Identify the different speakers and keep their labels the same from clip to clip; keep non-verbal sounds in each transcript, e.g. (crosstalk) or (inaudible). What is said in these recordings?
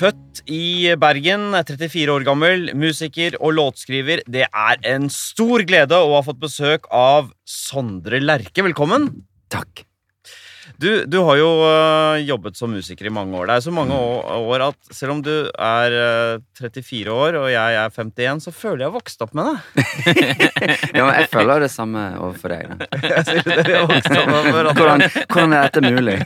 Speaker 1: Født i Bergen, 34 år gammel, musiker og låtskriver. Det er en stor glede å ha fått besøk av Sondre Lerche. Velkommen.
Speaker 2: Takk.
Speaker 1: Du, du har jo øh, jobbet som musiker i mange år. Det er så mange år, år at selv om du er øh, 34 år og jeg er 51, så føler jeg har vokst opp med deg. (laughs)
Speaker 2: Ja, men jeg føler det samme overfor deg. (laughs) Hvordan, hvordan er dette mulig?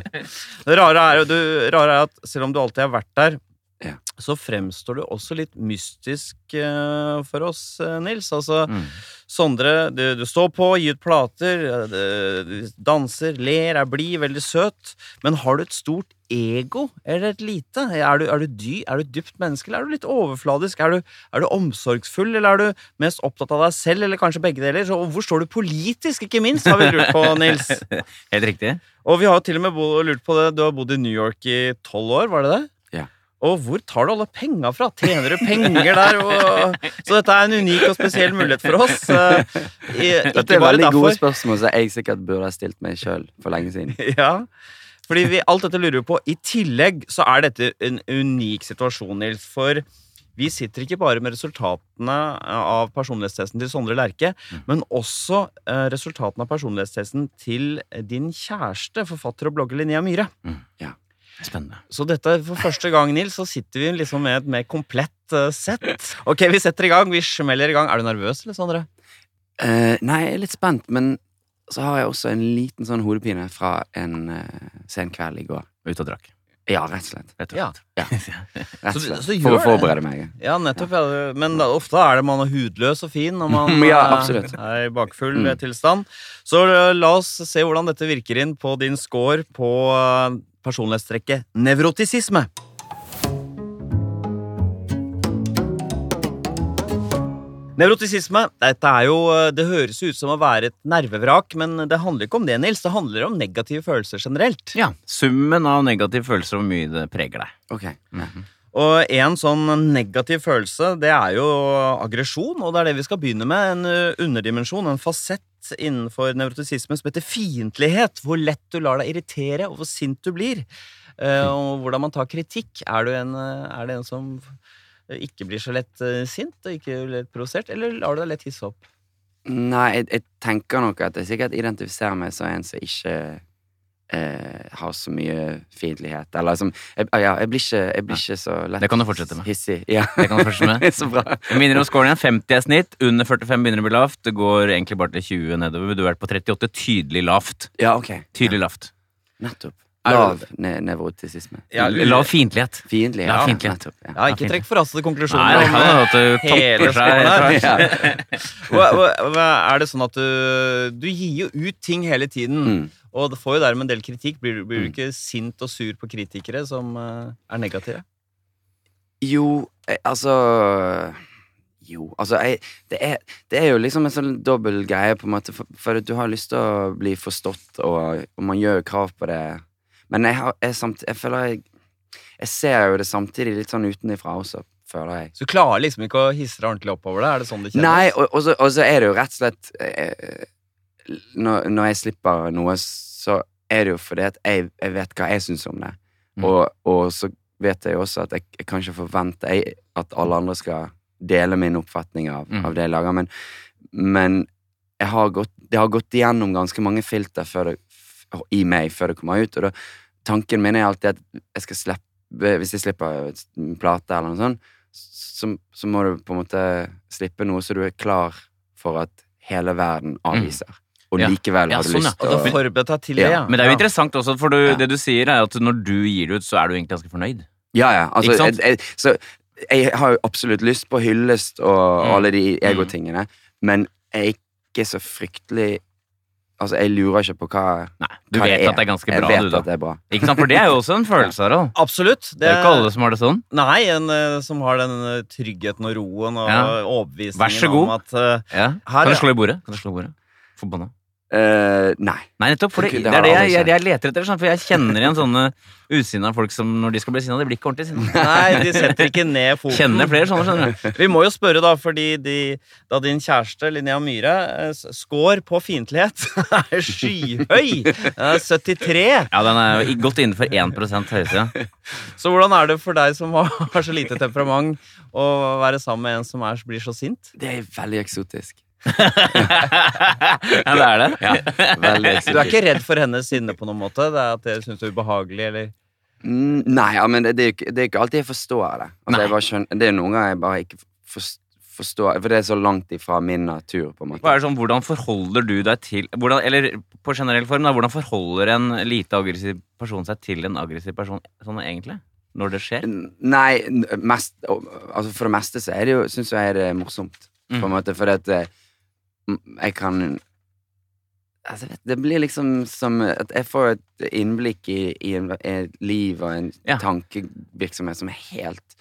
Speaker 2: (laughs)
Speaker 1: Det rare er, du, rare er at selv om du alltid har vært der,
Speaker 2: Ja.
Speaker 1: så fremstår du også litt mystisk uh, for oss, eh, Nils. Altså,
Speaker 2: Mm.
Speaker 1: Sondre, du, du står på, gir ut plater, du danser, ler, er blid, veldig søt. Men har du et stort ego, eller et lite? Er du, er du, dy, er du dypt menneske, eller er du litt overfladisk? Er du, er du omsorgsfull, eller er du mest opptatt av deg selv, eller kanskje begge deler? Så, hvor står du politisk, ikke minst, har vi lurt på, Nils. (laughs)
Speaker 3: Helt riktig.
Speaker 1: Og vi har jo til og med lurt på det. Du har bodd i New York i tolv år, var det det?
Speaker 2: Ja.
Speaker 1: Og hvor tar du alle penga fra? Tjener du penger der? Og... Så dette er en unik og spesiell mulighet for oss. Eh, i-
Speaker 2: Dette er veldig gode spørsmål som jeg sikkert burde ha stilt meg sjøl for lenge siden. (laughs)
Speaker 1: Ja, fordi vi, alt dette lurer vi på. I tillegg så er dette en unik situasjon, Nils. For vi sitter ikke bare med resultatene av personlighetstesten til Sondre Lerche, men også eh, resultatene av personlighetstesten til din kjæreste, forfatter og blogger Linnea Myhre.
Speaker 3: Spennende.
Speaker 1: Så dette for første gang, Nils, så sitter vi liksom med et mer komplett eh, sett. Ok, vi setter i gang. Vi smeller i gang. Er du nervøs, eller, Sondre?
Speaker 2: Uh, nei, jeg er litt spent, men så har jeg også en liten sånn hodepine fra en uh, sen kveld i går.
Speaker 3: Ute og drakk.
Speaker 2: Ja, rett og slett.
Speaker 3: Rett og slett.
Speaker 1: Ja.
Speaker 3: Ja. (laughs)
Speaker 2: Rett og slett.
Speaker 1: så
Speaker 2: For
Speaker 1: gjør
Speaker 2: å forberede meg.
Speaker 1: Ja, nettopp. Ja. Men da, ofte er det man er hudløs og fin når man (laughs)
Speaker 2: Ja,
Speaker 1: er i bakfull
Speaker 2: Mm.
Speaker 1: tilstand. Så la oss se hvordan dette virker inn på din score på personlighetstrekket nevrotisisme. Nevrotisisme dette er jo, eh, det høres ut som å være et nervevrak, men det handler ikke om det, Nils. Det handler om negative følelser generelt.
Speaker 3: Ja. Summen av negative følelser og hvor mye det preger deg.
Speaker 2: Ok. Ja.
Speaker 1: Og en sånn negativ følelse, det er jo aggresjon, og det er det vi skal begynne med. En underdimensjon, en fasett innenfor nevrotisisme som heter fiendtlighet. Hvor lett du lar deg irritere, og hvor sint du blir. Eh, og hvordan man tar kritikk. Er du en, er det en som ikke blir så lett sint, og ikke lett provosert, eller lar du deg lett hisse opp?
Speaker 2: Nei, jeg, jeg tenker nok at jeg sikkert identifiserer meg som en som ikke eh, har så mye fiendtlighet. Eller liksom jeg, ah, Ja, jeg blir ikke, jeg blir ikke så lett
Speaker 3: Det kan du fortsette med.
Speaker 2: hissig. Ja.
Speaker 3: Det kan du fortsette med. (laughs)
Speaker 2: så bra.
Speaker 3: Jeg minner om scoren igjen. 50 er snitt. Under 45 begynner å bli lavt. Det går egentlig bare til 20 nedover. Du har vært på 38. Tydelig lavt.
Speaker 2: Ja, ok.
Speaker 3: Tydelig lavt.
Speaker 2: Nettopp. Lav ne nevrotisisme.
Speaker 1: Ja,
Speaker 3: Lav fiendtlighet.
Speaker 2: Fiendtlighet.
Speaker 3: Ja, fiendtlighet.
Speaker 2: Nettopp. Ja.
Speaker 1: Ja, ikke trekk forhastede konklusjoner.
Speaker 3: Nei, det kan hende at du
Speaker 1: hele
Speaker 3: topper seg etter hvert.
Speaker 1: Hva, hva, hva, er det sånn at du, du gir jo ut ting hele tiden,
Speaker 2: Mm.
Speaker 1: Og det får jo dermed en del kritikk. Blir, blir du
Speaker 2: Mm.
Speaker 1: ikke sint og sur på kritikere som eh, er negative?
Speaker 2: Jo, eh, altså Jo, altså jeg, det, er, det er jo liksom en sånn dobbel greie, på en måte, for, for du har lyst til å bli forstått, og, og man gjør jo krav på det. Men jeg, har, jeg, samt, jeg føler jeg Jeg ser jo det samtidig litt sånn utenifra også, føler jeg.
Speaker 1: Så du klarer liksom ikke å hisse deg ordentlig oppover det? Er det sånn det kjennes?
Speaker 2: Nei, og, og, så, og så er det jo rett og slett eh, når, når jeg slipper noe, så er det jo fordi at jeg, jeg vet hva jeg syns om det.
Speaker 3: Mm.
Speaker 2: Og, og så vet jeg jo også at jeg, jeg kan ikke forvente at alle andre skal dele min oppfatning av,
Speaker 3: Mm.
Speaker 2: av det jeg lager, men, men jeg har gått, det har gått igjennom ganske mange filter det, i meg før det kommer ut, og da, tanken min er alltid at jeg skal slippe Hvis jeg slipper en plate eller noe sånt, så, så må du på en måte slippe noe så du er klar for at hele verden avviser.
Speaker 3: Mm. Ja.
Speaker 2: likevel
Speaker 3: Ja,
Speaker 2: har du
Speaker 3: sånn,
Speaker 2: lyst til
Speaker 1: du
Speaker 2: å
Speaker 1: har forberedt deg til det,
Speaker 2: Ja.
Speaker 3: Men det er jo interessant også, for du,
Speaker 2: Ja.
Speaker 3: det du sier, er at når du gir det ut, så er du egentlig ganske fornøyd.
Speaker 2: Ja, ja. Altså, jeg, jeg, så jeg har jo absolutt lyst på hyllest og
Speaker 3: Mm.
Speaker 2: alle de egotingene, men jeg er ikke så fryktelig Altså, jeg lurer ikke på hva
Speaker 3: Nei, du
Speaker 2: hva
Speaker 3: vet at det er ganske
Speaker 2: Jeg
Speaker 3: bra,
Speaker 2: vet
Speaker 3: du, da.
Speaker 2: at det er bra.
Speaker 3: Ikke sant? For det er jo også en (laughs) følelse, Harald.
Speaker 1: Absolutt.
Speaker 3: Det er jo ikke alle som har det sånn.
Speaker 1: Nei, en eh, som har den eh, tryggheten og roen og
Speaker 3: Ja.
Speaker 1: overbevisningen
Speaker 3: Vær så god.
Speaker 1: om at eh,
Speaker 3: Ja.
Speaker 1: Her,
Speaker 3: Kan du slå i bordet? Kan du slå i bordet? Forbanna.
Speaker 2: Eh, nei.
Speaker 3: Nei, nettopp. For det,
Speaker 2: Det
Speaker 3: det er det
Speaker 2: jeg
Speaker 3: jeg, jeg, leter etter. Sånn, for jeg kjenner igjen sånne usinna folk som når de skal bli sinna, de blir ikke ordentlig sinna. (laughs)
Speaker 1: Nei, de setter ikke ned foten.
Speaker 3: Kjenner flere sånne, skjønner du.
Speaker 1: Vi må jo spørre, da, fordi de, da din kjæreste Linnea Myhre eh, score på fiendtlighet (laughs) er skyhøy! Den er 73.
Speaker 3: Ja, den er jo godt innenfor 1% høyeste.
Speaker 1: Så hvordan er det for deg som har har så lite temperament, å være sammen med en som er, blir så sint?
Speaker 2: Det er veldig eksotisk.
Speaker 3: Ja, det er det.
Speaker 2: Ja, veldig (laughs)
Speaker 1: du er ikke redd for hennes sinne på noen måte? Det er At dere syns det er ubehagelig, eller?
Speaker 2: Mm, Nei, ja, men det, det, er ikke- det er ikke alltid jeg forstår det. Altså, skjønner, det er noen ganger jeg bare ikke forstår, forstår For det er så langt ifra min natur, på en måte.
Speaker 3: Hva er det sånn, hvordan forholder du deg til hvordan, Eller på generell form, da, hvordan forholder en lite aggressiv person seg til en aggressiv person sånn egentlig? Når det skjer?
Speaker 2: Nei, mest, altså for det meste så er det jo, syns jeg det er morsomt, på en
Speaker 3: Mm.
Speaker 2: måte, fordi at eh, jeg kan Altså, det blir liksom som at jeg får et innblikk i, i en, et liv og en
Speaker 3: Ja.
Speaker 2: tankevirksomhet som er helt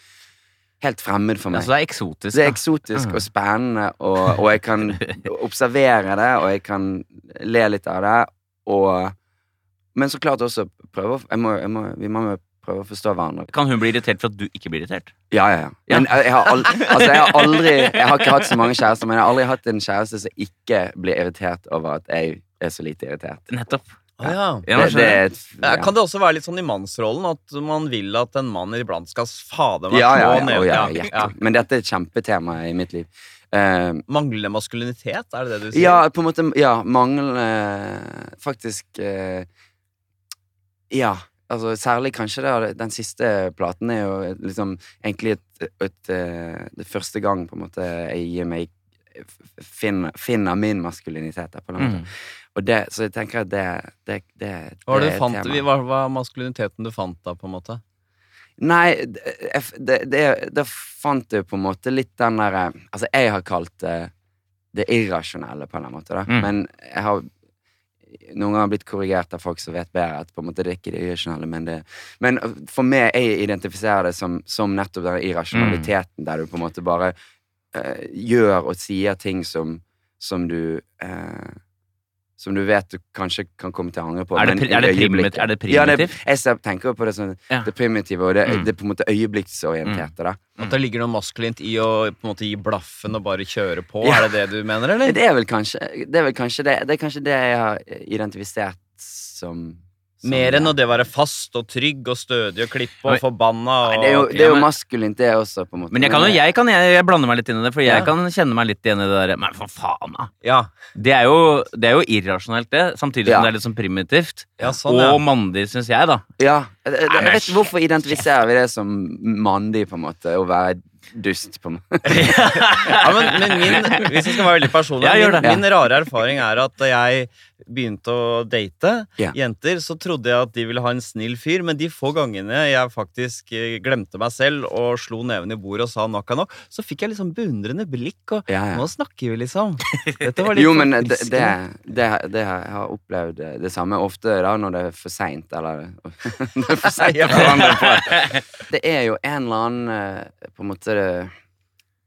Speaker 2: Helt fremmed for meg.
Speaker 3: Altså, det er eksotisk.
Speaker 2: Det er eksotisk
Speaker 3: Mm.
Speaker 2: og spennende, og, og jeg kan (laughs) observere det, og jeg kan le litt av det, og Men så klart også prøve jeg må, jeg må, Vi må prøve å forstå hverandre.
Speaker 3: Kan hun bli irritert for at du ikke blir irritert?
Speaker 2: Ja, ja, ja. Men jeg, har aldri, (laughs) altså, jeg har aldri Jeg har ikke hatt så mange kjærester, men jeg har aldri hatt en kjæreste som ikke blir irritert over at jeg er så lite irritert.
Speaker 3: Nettopp.
Speaker 1: Å ja.
Speaker 3: Ja,
Speaker 2: Det, det
Speaker 1: Ja. Kan det også være litt sånn i mannsrollen at man vil at en mann iblant skal fader meg
Speaker 2: Ja, ja, ja,
Speaker 1: ned?
Speaker 2: å, ja,
Speaker 1: Ja,
Speaker 2: Men dette er et kjempetema i mitt liv. Uh,
Speaker 1: Manglende maskulinitet, er det det du sier?
Speaker 2: ja, på en måte Ja, manglende Faktisk uh, Ja. Altså, særlig kanskje det, den siste platen er jo liksom egentlig et, et, eh, Det første gang på en måte jeg gir meg Finner, finner min maskulinitet. der, på en måte.
Speaker 3: Mm.
Speaker 2: Og det, så jeg tenker at det, det, det,
Speaker 1: Hva
Speaker 2: det
Speaker 1: du fant,
Speaker 2: tema.
Speaker 1: hva var maskuliniteten du fant da, på en måte?
Speaker 2: Nei, det, det, det, da fant jeg på en måte litt den derre Altså, jeg har kalt det det irrasjonelle, på en eller annen måte, da.
Speaker 3: Mm.
Speaker 2: Men jeg har noen ganger blitt korrigert av folk som vet bedre at på en måte det er ikke det irrasjonelle, men det Men for meg, jeg identifiserer det som, som nettopp den irrasjonaliteten, der du på en måte bare uh, gjør og sier ting som, som du eh, som du vet du kanskje kan komme til å angre på.
Speaker 3: Er det
Speaker 2: men
Speaker 3: pri- er det
Speaker 2: primit,
Speaker 3: primitivt- er det
Speaker 2: Ja, det, jeg tenker på det som
Speaker 3: Ja.
Speaker 2: det primitive, og det,
Speaker 3: Mm.
Speaker 2: det er på en måte øyeblikksorienterte. da.
Speaker 1: At det ligger noe maskulint i å på en måte gi blaffen og bare kjøre på? Er det det du mener, eller?
Speaker 2: Det er vel kanskje det, er vel kanskje det, det, er kanskje det jeg har identifisert som, som
Speaker 1: Mer enn å det være fast og trygg og stødig og klippe og forbanna og
Speaker 2: Nei, Det er jo, det er jo maskulint, det også, på en måte.
Speaker 3: Men jeg kan jo, jeg, kan, jeg, jeg blander meg litt inn i det, for jeg
Speaker 1: Ja.
Speaker 3: kan kjenne meg litt igjen i det derre Men for faen, da!
Speaker 1: Ja,
Speaker 3: Det er jo, det er jo irrasjonelt, det. Samtidig
Speaker 2: Ja.
Speaker 3: som det er litt sånn primitivt.
Speaker 1: sånn.
Speaker 3: Og mandig, syns jeg, da.
Speaker 2: Ja, jeg, vet ikke hvorfor identifiserer vi det som mandig, på en måte, å være dust, på måte. (laughs)
Speaker 1: ja men, men min, hvis jeg skal være veldig personlig, min, min rare erfaring er at jeg begynte å date
Speaker 2: yeah.
Speaker 1: jenter, så trodde jeg at de ville ha en snill fyr, men de få gangene jeg faktisk eh, glemte meg selv og slo neven i bordet og sa nok er nok, så fikk jeg liksom beundrende blikk, og
Speaker 2: Ja, ja.
Speaker 1: nå snakker vi, liksom. (laughs)
Speaker 2: Jo, men det, det, det, det har jeg har opplevd det, samme ofte da når det er for seint, eller (laughs) Det er for sent å forandre på. Det er jo en eller annen eh, på en måte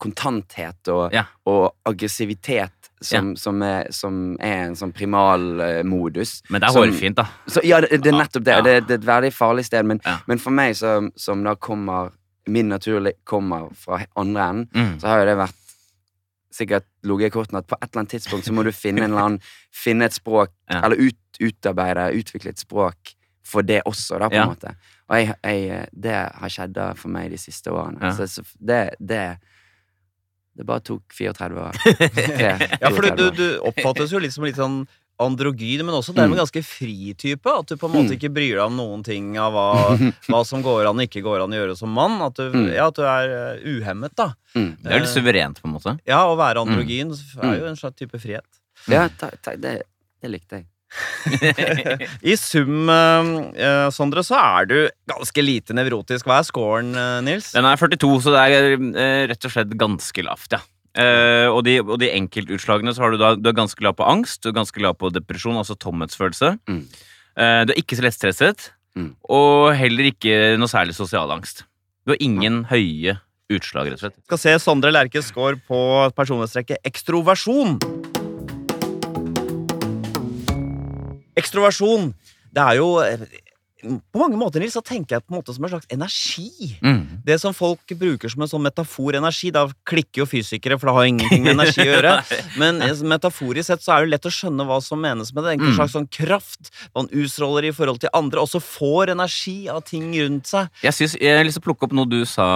Speaker 2: kontanthet og,
Speaker 3: Ja.
Speaker 2: og aggressivitet som, som, er, som er en sånn primalmodus.
Speaker 3: Men det er hårfint, da.
Speaker 2: Så, ja, det, det er nettopp det.
Speaker 3: Ja.
Speaker 2: Det, det er et veldig farlig sted. Men,
Speaker 3: Ja.
Speaker 2: men for meg, som, som da kommer Min naturlig kommer fra andre enden,
Speaker 3: Mm.
Speaker 2: så har jo det vært sikkert ligget i kortene at på et eller annet tidspunkt så må du finne annen (laughs) Finne et språk,
Speaker 3: Ja.
Speaker 2: eller ut, utarbeide, utvikle et språk for det også, da, på
Speaker 3: Ja.
Speaker 2: en måte. Og jeg, jeg, det har skjedd for meg de siste årene.
Speaker 3: Ja.
Speaker 2: Så, så det, det Det bare tok 34 år. (laughs)
Speaker 1: Ja, for
Speaker 2: 32
Speaker 1: du, du oppfattes jo litt som litt sånn androgyn, men også dermed
Speaker 2: en
Speaker 1: ganske fri type. At du på en måte
Speaker 2: Mm.
Speaker 1: ikke bryr deg om noen ting av hva, (laughs) hva som går an og ikke går an å gjøre som mann. At du,
Speaker 2: Mm.
Speaker 1: ja, at du er eh, uhemmet, da.
Speaker 2: Mm.
Speaker 3: Det er litt suverent, på en måte.
Speaker 1: Ja, å være androgyn er jo en slags type frihet.
Speaker 2: Ja, ta, ta, det, det likte jeg. (laughs)
Speaker 1: I sum, eh, Sondre, så er du ganske lite nevrotisk. Hva er scoren, eh, Nils?
Speaker 3: Den er 42, så det er eh, rett og slett ganske lavt, ja. Eh, og, de, og de enkeltutslagene så har du da Du er ganske lav på angst, du er ganske lav på depresjon, altså tomhetsfølelse.
Speaker 2: Mm.
Speaker 3: Eh, du er ikke så lettstresset,
Speaker 2: Mm.
Speaker 3: og heller ikke noe særlig sosial angst. Du har ingen høye utslag, rett og slett.
Speaker 1: Skal se Sondre Lerches score på personlighetstrekket ekstroversjon. Ekstroversjon. Det er jo eh, På mange måter Nils, så tenker jeg på en måte som en slags energi.
Speaker 3: Mm.
Speaker 1: Det som folk bruker som en sånn metafor energi, da klikker jo fysikere, for det har ingenting med energi å gjøre. (laughs) Men eh, metaforisk sett så er det lett å skjønne hva som menes med det. En
Speaker 3: Mm.
Speaker 1: slags sånn kraft man utstråler i forhold til andre, og så får energi av ting rundt seg.
Speaker 3: Jeg, synes, jeg har lyst til å plukke opp noe du sa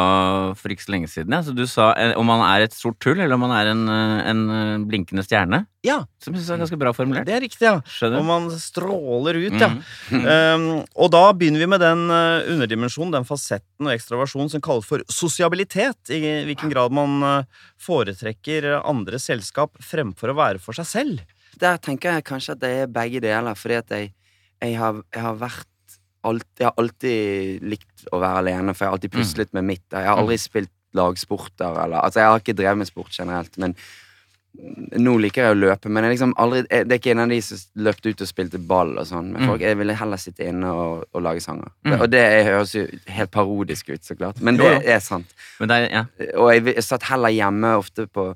Speaker 3: for ikke så lenge siden. Ja. Så du sa eh, om man er et stort tull, eller om man er en, en blinkende stjerne.
Speaker 1: Ja,
Speaker 3: Som jeg synes er ganske bra formulert.
Speaker 1: det er riktig, ja.
Speaker 3: Skjønner
Speaker 1: Og man stråler ut, ja.
Speaker 3: Mm.
Speaker 1: Um, (laughs) og da begynner vi med den uh, underdimensjonen, den fasetten og ekstroversjonen som kalles for sosiabilitet. I hvilken grad man uh, foretrekker andre selskap fremfor å være for seg selv.
Speaker 2: Der tenker jeg kanskje at det er begge deler, fordi at jeg, jeg, har, jeg har vært alt, Jeg har alltid likt å være alene, for jeg har alltid puslet med mitt. Jeg har aldri spilt lagsporter, eller Altså, jeg har ikke drevet med sport generelt, men nå liker jeg å løpe, men jeg liksom aldri, jeg, det er ikke en av de som løpte ut og spilte ball og sånn med
Speaker 3: Mm.
Speaker 2: folk. Jeg ville heller sitte inne og, og lage sanger.
Speaker 3: Mm.
Speaker 2: Og det høres jo helt parodisk ut, så klart, men det er sant.
Speaker 3: Men det er, ja.
Speaker 2: Og jeg, jeg satt heller hjemme ofte på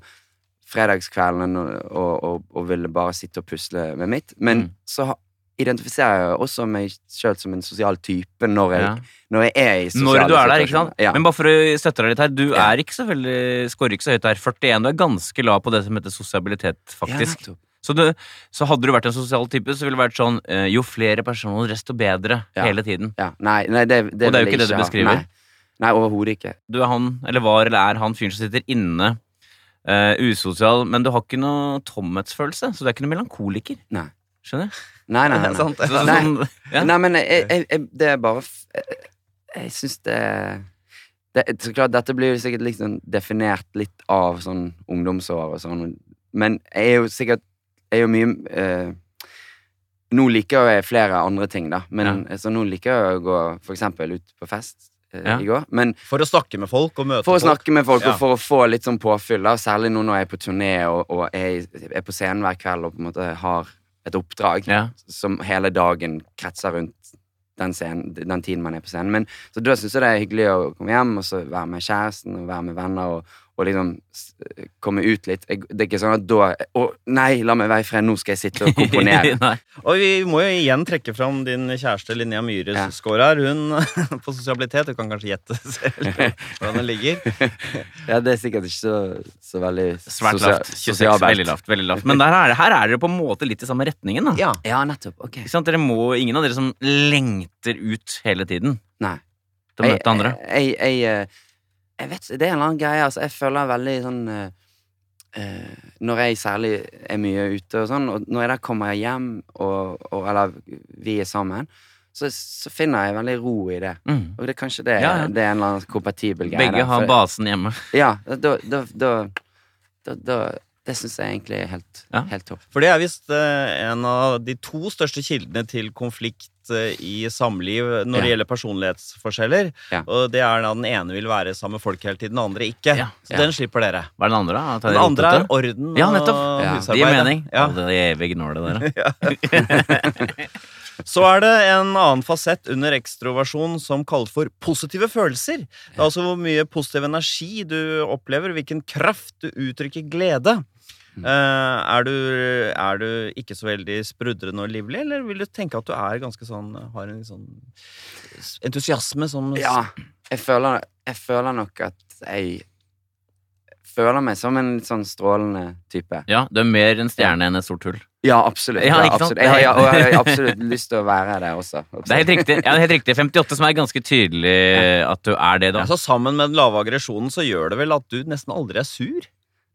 Speaker 2: fredagskvelden og, og, og, ville bare sitte og pusle med mitt. Men
Speaker 3: Mm.
Speaker 2: så identifiserer jeg også meg sjøl som en sosial type når jeg,
Speaker 3: ja.
Speaker 2: når jeg er i sosiale
Speaker 3: Når du er der, ikke sant?
Speaker 2: Ja.
Speaker 3: Men bare for å støtte deg litt her, du
Speaker 2: Ja.
Speaker 3: er ikke så veldig Skårer ikke så høyt der. 41. Du er ganske lav på det som heter sosialitet, faktisk. så, du, så hadde du vært en sosial type, så ville det vært sånn eh, Jo flere personer, desto bedre. Hele tiden.
Speaker 2: ja. Nei, nei, det, det
Speaker 3: Og det er jo ikke det du beskriver.
Speaker 2: Nei, nei overhodet ikke.
Speaker 3: Du er han, eller var eller er han fyren som sitter inne, uh, usosial, men du har ikke noe tomhetsfølelse, så du er ikke noen melankoliker.
Speaker 2: Nei.
Speaker 3: Skjønner?
Speaker 2: Nei, nei, (laughs)
Speaker 1: Det
Speaker 2: nei.
Speaker 1: er
Speaker 2: nei.
Speaker 1: sant,
Speaker 2: Nei.
Speaker 3: sånn, ja.
Speaker 2: Nei, men jeg, jeg, jeg, det er bare Jeg, jeg syns det, det Så klart, dette blir jo sikkert liksom definert litt av sånn ungdomsår og sånn, men jeg er jo sikkert Jeg er jo mye eh, Nå liker jeg flere andre ting, da, men så nå liker jeg å gå for eksempel ut på fest eh,
Speaker 3: Ja.
Speaker 2: i går. Men
Speaker 1: For å snakke med folk og møte
Speaker 2: for å
Speaker 1: folk.
Speaker 2: snakke med folk
Speaker 1: Ja.
Speaker 2: og for å få litt sånn påfyll, da, særlig nå når jeg er på turné og, og er, er på scenen hver kveld og på en måte har et oppdrag
Speaker 3: Ja.
Speaker 2: som hele dagen kretser rundt den, scenen, den tiden man er på scenen. Men, så da syns jeg det er hyggelig å komme hjem og så være med kjæresten og være med venner og, og liksom komme ut litt. Jeg, det er ikke sånn at da Å, nei, la meg være i fred, nå skal jeg sitte og komponere. (laughs)
Speaker 1: Og vi må jo igjen trekke fram din kjæreste Linnea Myhres
Speaker 2: Ja.
Speaker 1: score her. Hun (laughs) på sosialitet, du kan kanskje gjette (laughs) selv hvordan den ligger.
Speaker 2: ja, det er sikkert ikke så, så veldig
Speaker 3: Svært lavt. 26,
Speaker 2: sosialbelt.
Speaker 3: veldig lavt. veldig lavt Men der er, det- her er dere på en måte litt i samme retningen. da
Speaker 1: Ja.
Speaker 2: Ja, nettopp. Ok.
Speaker 3: Ikke sant? Dere må, Ingen av dere som lengter ut hele tiden
Speaker 2: Nei.
Speaker 3: til å møte andre.
Speaker 2: Jeg, jeg, jeg, jeg vet Det er en eller annen greie. Altså, jeg føler veldig sånn eh, eh, Når jeg særlig er mye ute og sånn, og når jeg da kommer hjem, og, og, eller vi er sammen, så, så finner jeg veldig ro i det.
Speaker 3: Mm.
Speaker 2: Og det er kanskje det,
Speaker 3: Ja, ja.
Speaker 2: det er en eller annen kompatibel greie.
Speaker 3: Begge
Speaker 2: der,
Speaker 3: har
Speaker 2: for-
Speaker 3: basen hjemme.
Speaker 2: Ja, da, da, da, da Det syns jeg egentlig er helt,
Speaker 3: Ja.
Speaker 2: helt topp.
Speaker 1: For det er visst eh, en av de to største kildene til konflikt eh, i samliv når det gjelder personlighetsforskjeller.
Speaker 2: Ja.
Speaker 1: Og det er da den ene vil være sammen med folk hele tiden, den andre ikke.
Speaker 3: Ja.
Speaker 1: Så
Speaker 2: Ja.
Speaker 1: den slipper dere.
Speaker 3: Hva er den andre? da?
Speaker 1: Den andre er orden
Speaker 3: Ja, nettopp.
Speaker 1: og
Speaker 2: Ja.
Speaker 3: Det gir mening.
Speaker 1: Ja.
Speaker 3: Det evige gnålet der. (laughs) (laughs) (laughs)
Speaker 1: Så er det en annen fasett under ekstroversjon som kalles for positive følelser. Det er altså hvor mye positiv energi du opplever, hvilken kraft du uttrykker glede.
Speaker 2: Mm.
Speaker 1: Eh, er, du, er du ikke så veldig sprudrende og livlig, eller vil du tenke at du er ganske sånn har en sånn entusiasme som
Speaker 2: Ja, jeg føler, jeg føler nok at jeg føler meg som en sånn strålende type.
Speaker 3: Ja, du er mer en stjerne enn et sort hull.
Speaker 2: Ja, absolutt.
Speaker 3: Ja,
Speaker 2: Ja,
Speaker 3: ikke sant?
Speaker 2: absolutt. Jeg, har, ja, og jeg har (laughs) absolutt lyst til å være der også.
Speaker 3: Det er helt riktig. Ja, helt riktig. 58 som er ganske tydelig at du er det, da.
Speaker 1: Ja, så Sammen med den lave aggresjonen så gjør det vel at du nesten aldri er sur?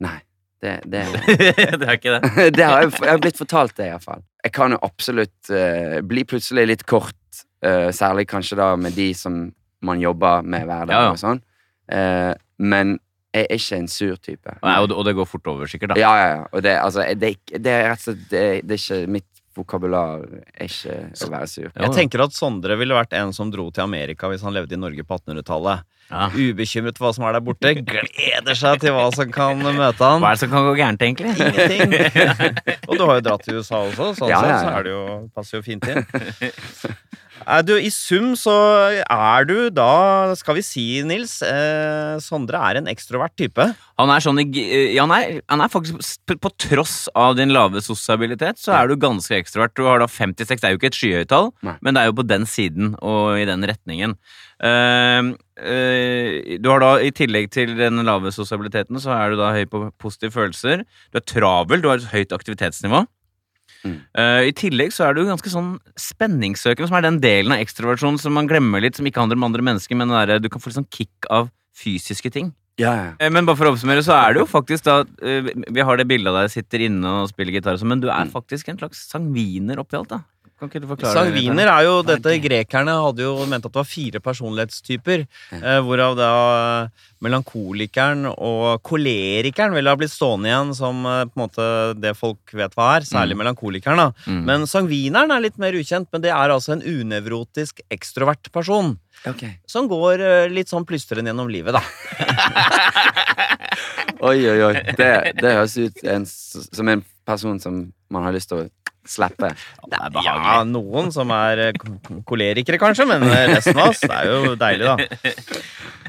Speaker 2: Nei, det, det, (laughs)
Speaker 3: det er ikke det. (laughs)
Speaker 2: det har jeg, jeg har blitt fortalt det, iallfall. Jeg kan jo absolutt uh, bli plutselig litt kort, uh, særlig kanskje da med de som man jobber med hver dag
Speaker 3: Ja, ja.
Speaker 2: og sånn. Uh, men jeg er ikke en sur type.
Speaker 3: Nei, og, det- og det går fort over, sikkert. da
Speaker 2: Ja, ja, ja. Og det, altså, det, det er rett og slett det, det er ikke Mitt vokabular er ikke å være sur.
Speaker 1: Jeg tenker at Sondre ville vært en som dro til Amerika hvis han levde i Norge på 1800-tallet.
Speaker 3: Ja.
Speaker 1: Ubekymret for hva som er der borte. Gleder seg til hva som kan møte han.
Speaker 3: Hva er det som kan gå gærent, egentlig?
Speaker 1: Ingenting. (laughs) Og du har jo dratt til USA også, sånn
Speaker 2: Ja, ja,
Speaker 1: så er det jo, passer jo fint inn. Er du, I sum så er du da, skal vi si, Nils eh, Sondre er en ekstrovert type.
Speaker 3: Han er sånn ja, han, er, han er faktisk på, tross av din lave sosialitet, så er du ganske ekstrovert. Du har da 56, det er jo ikke et skyhøyt tall, men det er jo på den siden og i den retningen. Eh, eh, du har da, I tillegg til den lave sosialiteten, så er du da høy på positive følelser. Du er travel, du har et høyt aktivitetsnivå.
Speaker 2: Mm.
Speaker 3: Uh, I tillegg så er du ganske sånn spenningssøkende, som er den delen av ekstroversjonen som man glemmer litt, som ikke handler om andre mennesker, men det er, du kan få litt sånn kick av fysiske ting.
Speaker 2: Ja, ja.
Speaker 3: Eh, Men bare for å oppsummere, så er det jo faktisk da eh, Vi har det bildet av deg sitter inne og spiller gitar, sånn, men du er
Speaker 2: Mm.
Speaker 3: faktisk en slags sangviner oppi alt, da. Kan ikke du forklare
Speaker 1: Sangviner er jo dette Grekerne hadde jo ment at det var fire personlighetstyper. Eh, hvorav da melankolikeren og kolerikeren ville ha blitt stående igjen som eh, på en måte det folk vet hva er. Særlig
Speaker 3: Mm.
Speaker 1: melankolikeren. da
Speaker 3: Mm.
Speaker 1: Men sangvineren er litt mer ukjent, men det er altså en unevrotisk ekstrovert person.
Speaker 2: Okay.
Speaker 1: Som går eh, litt sånn plystrende gjennom livet, da. (laughs)
Speaker 2: Oi, oi, oi. Det, det høres ut en, som en person som man har lyst til å slippe.
Speaker 3: Det er
Speaker 1: Ja, noen som er eh, kolerikere, kanskje, men eh, resten av oss det er jo deilig, da. (laughs)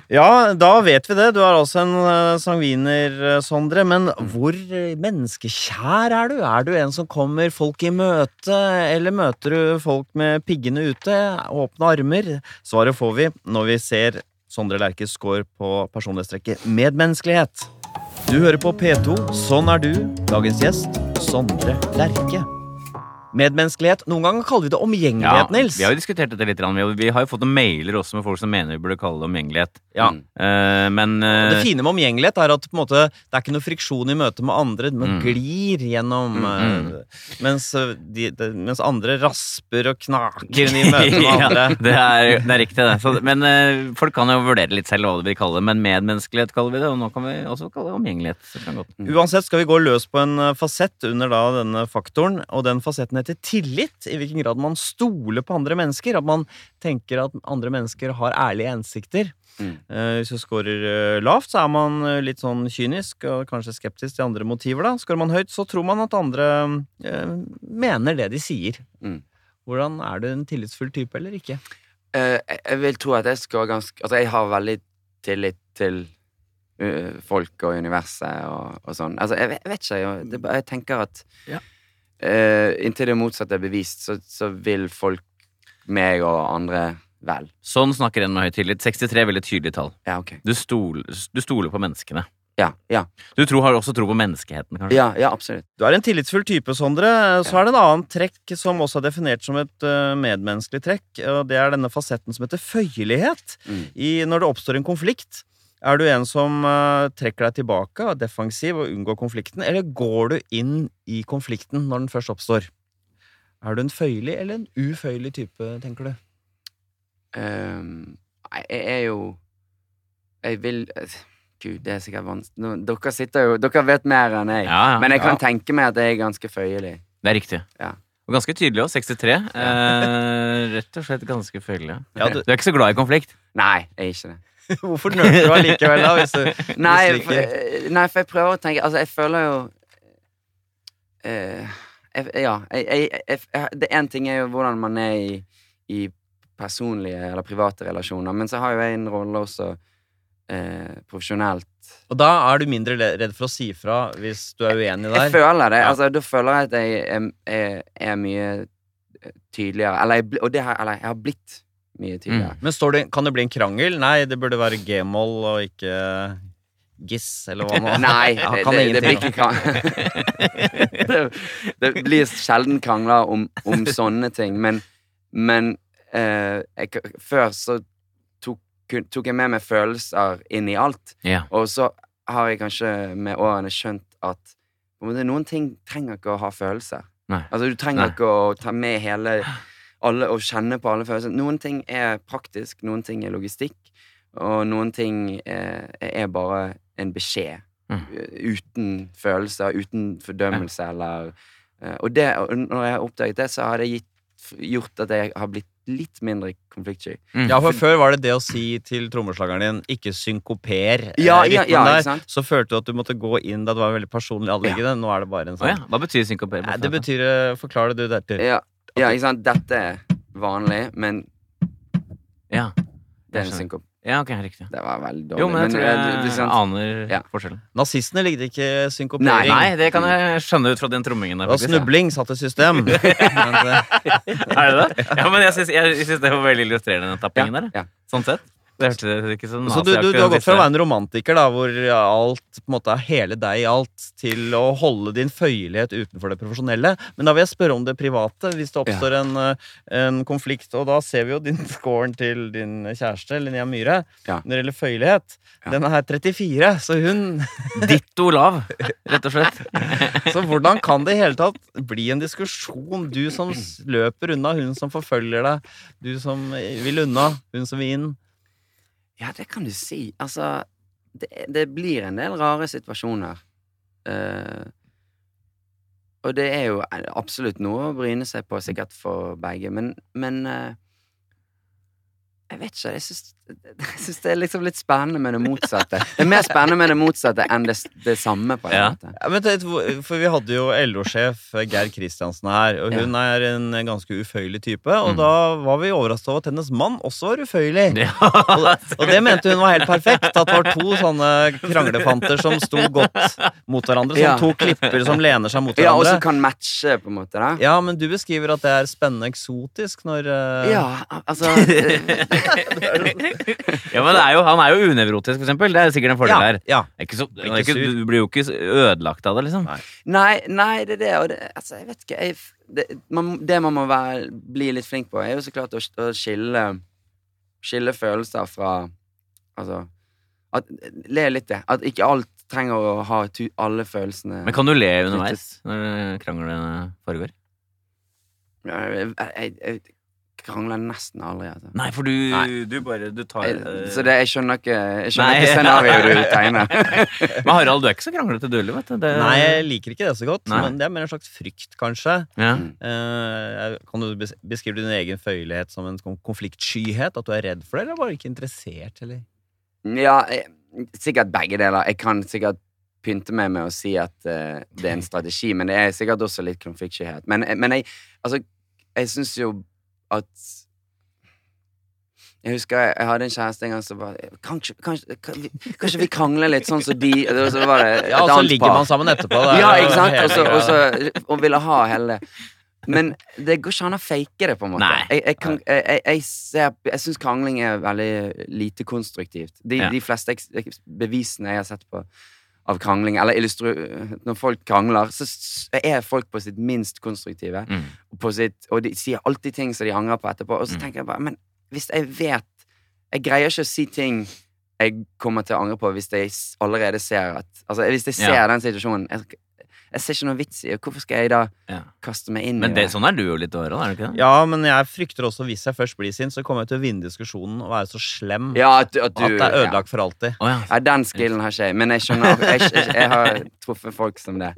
Speaker 1: Ja, da vet vi det. Du er altså en eh, sangviner, Sondre. Men hvor menneskekjær er du? Er du en som kommer folk i møte, eller møter du folk med piggene ute? Åpne armer? Svaret får vi når vi ser Sondre Lerches score på personlighetstrekket medmenneskelighet. Du hører på P2. Sånn er du. Dagens gjest Sondre Lerche. Medmenneskelighet. Noen ganger kaller vi det omgjengelighet, Nils.
Speaker 3: Vi har jo diskutert dette litt. Vi har, jo fått noen mailer også med folk som mener vi burde kalle det omgjengelighet.
Speaker 1: Ja.
Speaker 2: Mm.
Speaker 3: Eh, men eh,
Speaker 1: Det fine med omgjengelighet er at på en måte, det er ikke noe friksjon i møte med andre. Man
Speaker 3: Mm.
Speaker 1: glir gjennom
Speaker 3: Mm,
Speaker 1: eh, mens, eh, de, de, mens andre rasper og knaker i (laughs) møte med andre.
Speaker 3: ja, det, er, det er riktig, det. Så, men folk kan jo vurdere litt selv hva de vil kalle det. Men medmenneskelighet kaller vi det, og nå kan vi også kalle det omgjengelighet.
Speaker 1: Uansett skal vi gå løs på en fasett under da denne faktoren, og den fasetten heter tillit. I hvilken grad man stoler på andre mennesker. At man tenker at andre mennesker har ærlige hensikter.
Speaker 2: Mm.
Speaker 1: Eh, hvis du scorer eh, lavt, så er man eh, litt sånn kynisk og kanskje skeptisk til andre motiver. da. Scorer man høyt, så tror man at andre eh, mener det de sier.
Speaker 2: Mm.
Speaker 1: Hvordan Er du en tillitsfull type eller ikke?
Speaker 2: Eh, jeg- vil tro at jeg skal ganske Altså, jeg har veldig tillit til folk og universet og, og sånn. Altså, jeg, vet- jeg vet ikke. Jeg, det, jeg tenker at
Speaker 3: Ja.
Speaker 2: Eh, inntil det motsatte er bevist, så, så vil folk meg og andre vel.
Speaker 3: Sånn snakker en med høy tillit. 63 er veldig tydelig tall.
Speaker 2: Ja, ok.
Speaker 3: Du stoler, du stoler på menneskene.
Speaker 2: Ja, ja,
Speaker 3: Du tror, har også tro på menneskeheten, kanskje?
Speaker 2: ja, ja absolutt.
Speaker 1: Du er en tillitsfull type, Sondre. Så
Speaker 2: Ja.
Speaker 1: er det en annen trekk som også er definert som et eh, medmenneskelig trekk. og Det er denne fasetten som heter føyelighet.
Speaker 2: Mm.
Speaker 1: I, når det oppstår en konflikt, er du en som eh, trekker deg tilbake, og defensiv og unngår konflikten, eller går du inn i konflikten når den først oppstår? Er du en føyelig eller en uføyelig type, tenker du?
Speaker 2: Um, jeg er jo Jeg vil eh, Gud, det er sikkert vanskelig Nå- Dere sitter jo Dere vet mer enn jeg.
Speaker 3: Ja, ja.
Speaker 2: Men jeg kan
Speaker 1: Ja.
Speaker 2: tenke meg at jeg er ganske føyelig.
Speaker 3: Det er riktig.
Speaker 2: Ja.
Speaker 3: Og ganske tydelig òg. 63. Eh, rett og slett ganske føyelig.
Speaker 1: Ja, du,
Speaker 3: Du er ikke så glad i konflikt?
Speaker 2: Nei, jeg er ikke det. (laughs)
Speaker 1: hvorfor nølte du allikevel, da? Hvis du, (laughs)
Speaker 2: Nei, for, nei, for jeg prøver å tenke Altså, jeg føler jo uh, jeg, Ja, jeg, jeg, det én ting er jo hvordan man er i, i personlige eller private relasjoner, men så har jo jeg en rolle også uh, profesjonelt.
Speaker 1: og da er du mindre redd for å si fra hvis du er uenig der?
Speaker 2: Jeg føler det.
Speaker 1: Ja.
Speaker 2: Altså, da føler jeg at jeg er, er, er mye tydeligere. Eller, jeg, og det har, eller jeg har blitt mye tydeligere.
Speaker 1: Men står det, kan det bli en krangel? Nei, det burde være g-moll og ikke giss, eller hva nå? (laughs)
Speaker 2: Nei,
Speaker 1: Ja,
Speaker 2: det, det, blir ikke krangel. (laughs) det, blir sjelden krangler om, om sånne ting, men, men eh, jeg, før så tok, tok jeg med meg følelser inn i alt,
Speaker 3: Ja.
Speaker 2: og så har jeg kanskje med årene skjønt at noen ting trenger ikke å ha følelser.
Speaker 3: Nei.
Speaker 2: Altså, du trenger
Speaker 3: Nei.
Speaker 2: ikke å ta med hele alle og kjenne på alle følelser. Noen ting er praktisk, noen ting er logistikk, og noen ting er, er bare en beskjed.
Speaker 3: Mm.
Speaker 2: Uten følelser, uten fordømmelse eller eh, Og det, når jeg har oppdaget det, så har det gitt, gjort at jeg har blitt litt mindre konfliktsky.
Speaker 3: Mm.
Speaker 1: Ja, for før var det det å si til trommeslageren din 'ikke synkoper' eh,
Speaker 2: Ja, ja,
Speaker 1: rytmen
Speaker 2: ja,
Speaker 1: der. Så følte du at du måtte gå inn da det var veldig personlig anliggende. Nå er det bare en sånn
Speaker 3: ja. Hva betyr
Speaker 1: synkoper? Det betyr forklarer Forklar det du dette.
Speaker 2: Ja, ja, ikke sant? Dette er vanlig, men
Speaker 3: Ja,
Speaker 2: det er en synkop.
Speaker 3: ja ok, riktig.
Speaker 2: Det var veldig dårlig.
Speaker 3: Jo, men jeg tror
Speaker 2: eh,
Speaker 3: jeg
Speaker 2: du- du- sant?
Speaker 3: aner
Speaker 2: Ja.
Speaker 3: forskjellen.
Speaker 1: Nazistene likte ikke synkopering.
Speaker 3: Nei, det kan jeg skjønne ut fra den trommingen der.
Speaker 1: Det var
Speaker 3: faktisk,
Speaker 1: snubling satt i system. (laughs) Men, eh,
Speaker 3: Er det det? (laughs) Ja, men jeg syns, jeg syns det var veldig illustrerende, den tappingen der.
Speaker 2: Ja.
Speaker 3: Sånn sett. Det hørtes ikke så
Speaker 1: så du, du, du har gått fra å være en romantiker, da, hvor alt på en måte er hele deg i alt, til å holde din føyelighet utenfor det profesjonelle. Men da vil jeg spørre om det private, hvis det oppstår en, eh, en konflikt. Og da ser vi jo din scoren til din kjæreste, Linnea Myhre,
Speaker 2: Ja.
Speaker 1: når det gjelder føyelighet.
Speaker 2: Ja.
Speaker 1: Den er 34, så hun (laughs)
Speaker 3: Ditto lav, rett og slett. (laughs)
Speaker 1: Så hvordan kan det i hele tatt bli en diskusjon? Du som løper unna, hun som forfølger deg. Du som vil unna, hun som vil inn.
Speaker 2: Ja, det kan du si. Altså, det, det blir en del rare situasjoner. Uh, og det er jo absolutt noe å bryne seg på, sikkert for begge, men, men uh, Jeg vet ikke. Jeg syns, (laughs) jeg syns det er liksom litt spennende med det motsatte. Det er mer spennende med det motsatte enn det, det samme, på en
Speaker 3: Ja.
Speaker 2: måte.
Speaker 1: Ja, men For vi hadde jo LO-sjef Geir Kristiansen her, og hun er en ganske uføyelig type. Og
Speaker 3: Mm.
Speaker 1: da var vi overrasket over at hennes mann også var uføyelig.
Speaker 3: Ja. (laughs)
Speaker 1: Og, og det mente hun var helt perfekt. At det var to sånne kranglefanter som sto godt mot hverandre. Som
Speaker 2: Ja.
Speaker 1: to klipper som lener seg mot hverandre.
Speaker 2: Ja, og som kan matche, på en måte. da
Speaker 1: Ja, men du beskriver at det er spennende eksotisk når uh...
Speaker 2: Ja, altså eh, (laughs) (laughs)
Speaker 3: ja, men det er jo, han er jo unevrotisk, for eksempel. Det er sikkert en fordel her.
Speaker 1: ja.
Speaker 3: Så,
Speaker 1: ikke,
Speaker 3: du blir jo ikke ødelagt av det, liksom.
Speaker 1: Nei.
Speaker 2: Nei, nei, det er det. Og det, altså, jeg vet ikke jeg, det, man, det man må være, bli litt flink på, er jo så klart å, å skille Skille følelser fra Altså at, Le litt, det. At ikke alt trenger å ha tu, alle følelsene
Speaker 3: Men kan du le underveis når kranglene foregår?
Speaker 2: jeg, jeg, jeg krangler nesten aldri, altså.
Speaker 3: Nei, for du,
Speaker 2: Nei.
Speaker 3: du bare Du tar
Speaker 2: Jeg,
Speaker 3: eh,
Speaker 2: så det, jeg skjønner ikke Jeg skjønner ikke scenarioet du (laughs) tegner. (laughs)
Speaker 3: Men Harald, du er ikke så kranglete du heller. Det,
Speaker 1: Nei, jeg liker ikke det så godt.
Speaker 3: Nei.
Speaker 1: Men det er mer en slags frykt, kanskje.
Speaker 3: ja.
Speaker 1: Uh, kan du beskrive din egen føyelighet som en konfliktskyhet? At du er redd for det, eller bare ikke interessert? Eller?
Speaker 2: Ja, jeg, sikkert begge deler. Jeg kan sikkert pynte meg med å si at uh, det er en (laughs) strategi, men det er sikkert også litt konfliktskyhet. Men, men jeg Altså, jeg syns jo at jeg husker jeg, jeg hadde en kjæreste en gang som bare Kanskje, kanskje, vi, kanskje vi krangler litt, sånn som de og så var det et (laughs)
Speaker 1: Ja, og så ligger man sammen etterpå. det
Speaker 2: Ja, ikke sant?
Speaker 1: Også,
Speaker 2: Og så- og så- ville ha hele det. Men det går ikke an å fake det, på en måte.
Speaker 3: Nei.
Speaker 2: Jeg, jeg, jeg, jeg, ser- jeg syns krangling er veldig lite konstruktivt. De,
Speaker 3: Ja.
Speaker 2: de fleste bevisene jeg har sett på av krangling, eller. Når folk krangler, så er folk på sitt minst konstruktive.
Speaker 3: Mm.
Speaker 2: På sitt, og de sier alltid ting som de angrer på etterpå. Og så
Speaker 3: Mm.
Speaker 2: tenker jeg bare Men hvis jeg vet Jeg greier ikke å si ting jeg kommer til å angre på hvis jeg allerede ser at Altså, hvis jeg ser
Speaker 3: Ja.
Speaker 2: den situasjonen jeg, jeg ser ikke noe vits i Hvorfor skal jeg da
Speaker 3: Ja.
Speaker 2: kaste meg inn
Speaker 3: Men
Speaker 2: i
Speaker 3: det,
Speaker 2: det?
Speaker 3: sånn er du jo litt, Harald, er du ikke det?
Speaker 1: Ja, men jeg frykter også, hvis jeg først blir sint, så kommer jeg til å vinne diskusjonen og være så slem
Speaker 2: Ja, at, du- at du
Speaker 1: at det er
Speaker 2: ja.
Speaker 1: ødelagt for alltid.
Speaker 3: Oh, ja.
Speaker 2: Ja, den skillen har ikke jeg, men jeg skjønner Jeg, jeg, jeg har truffet folk som det.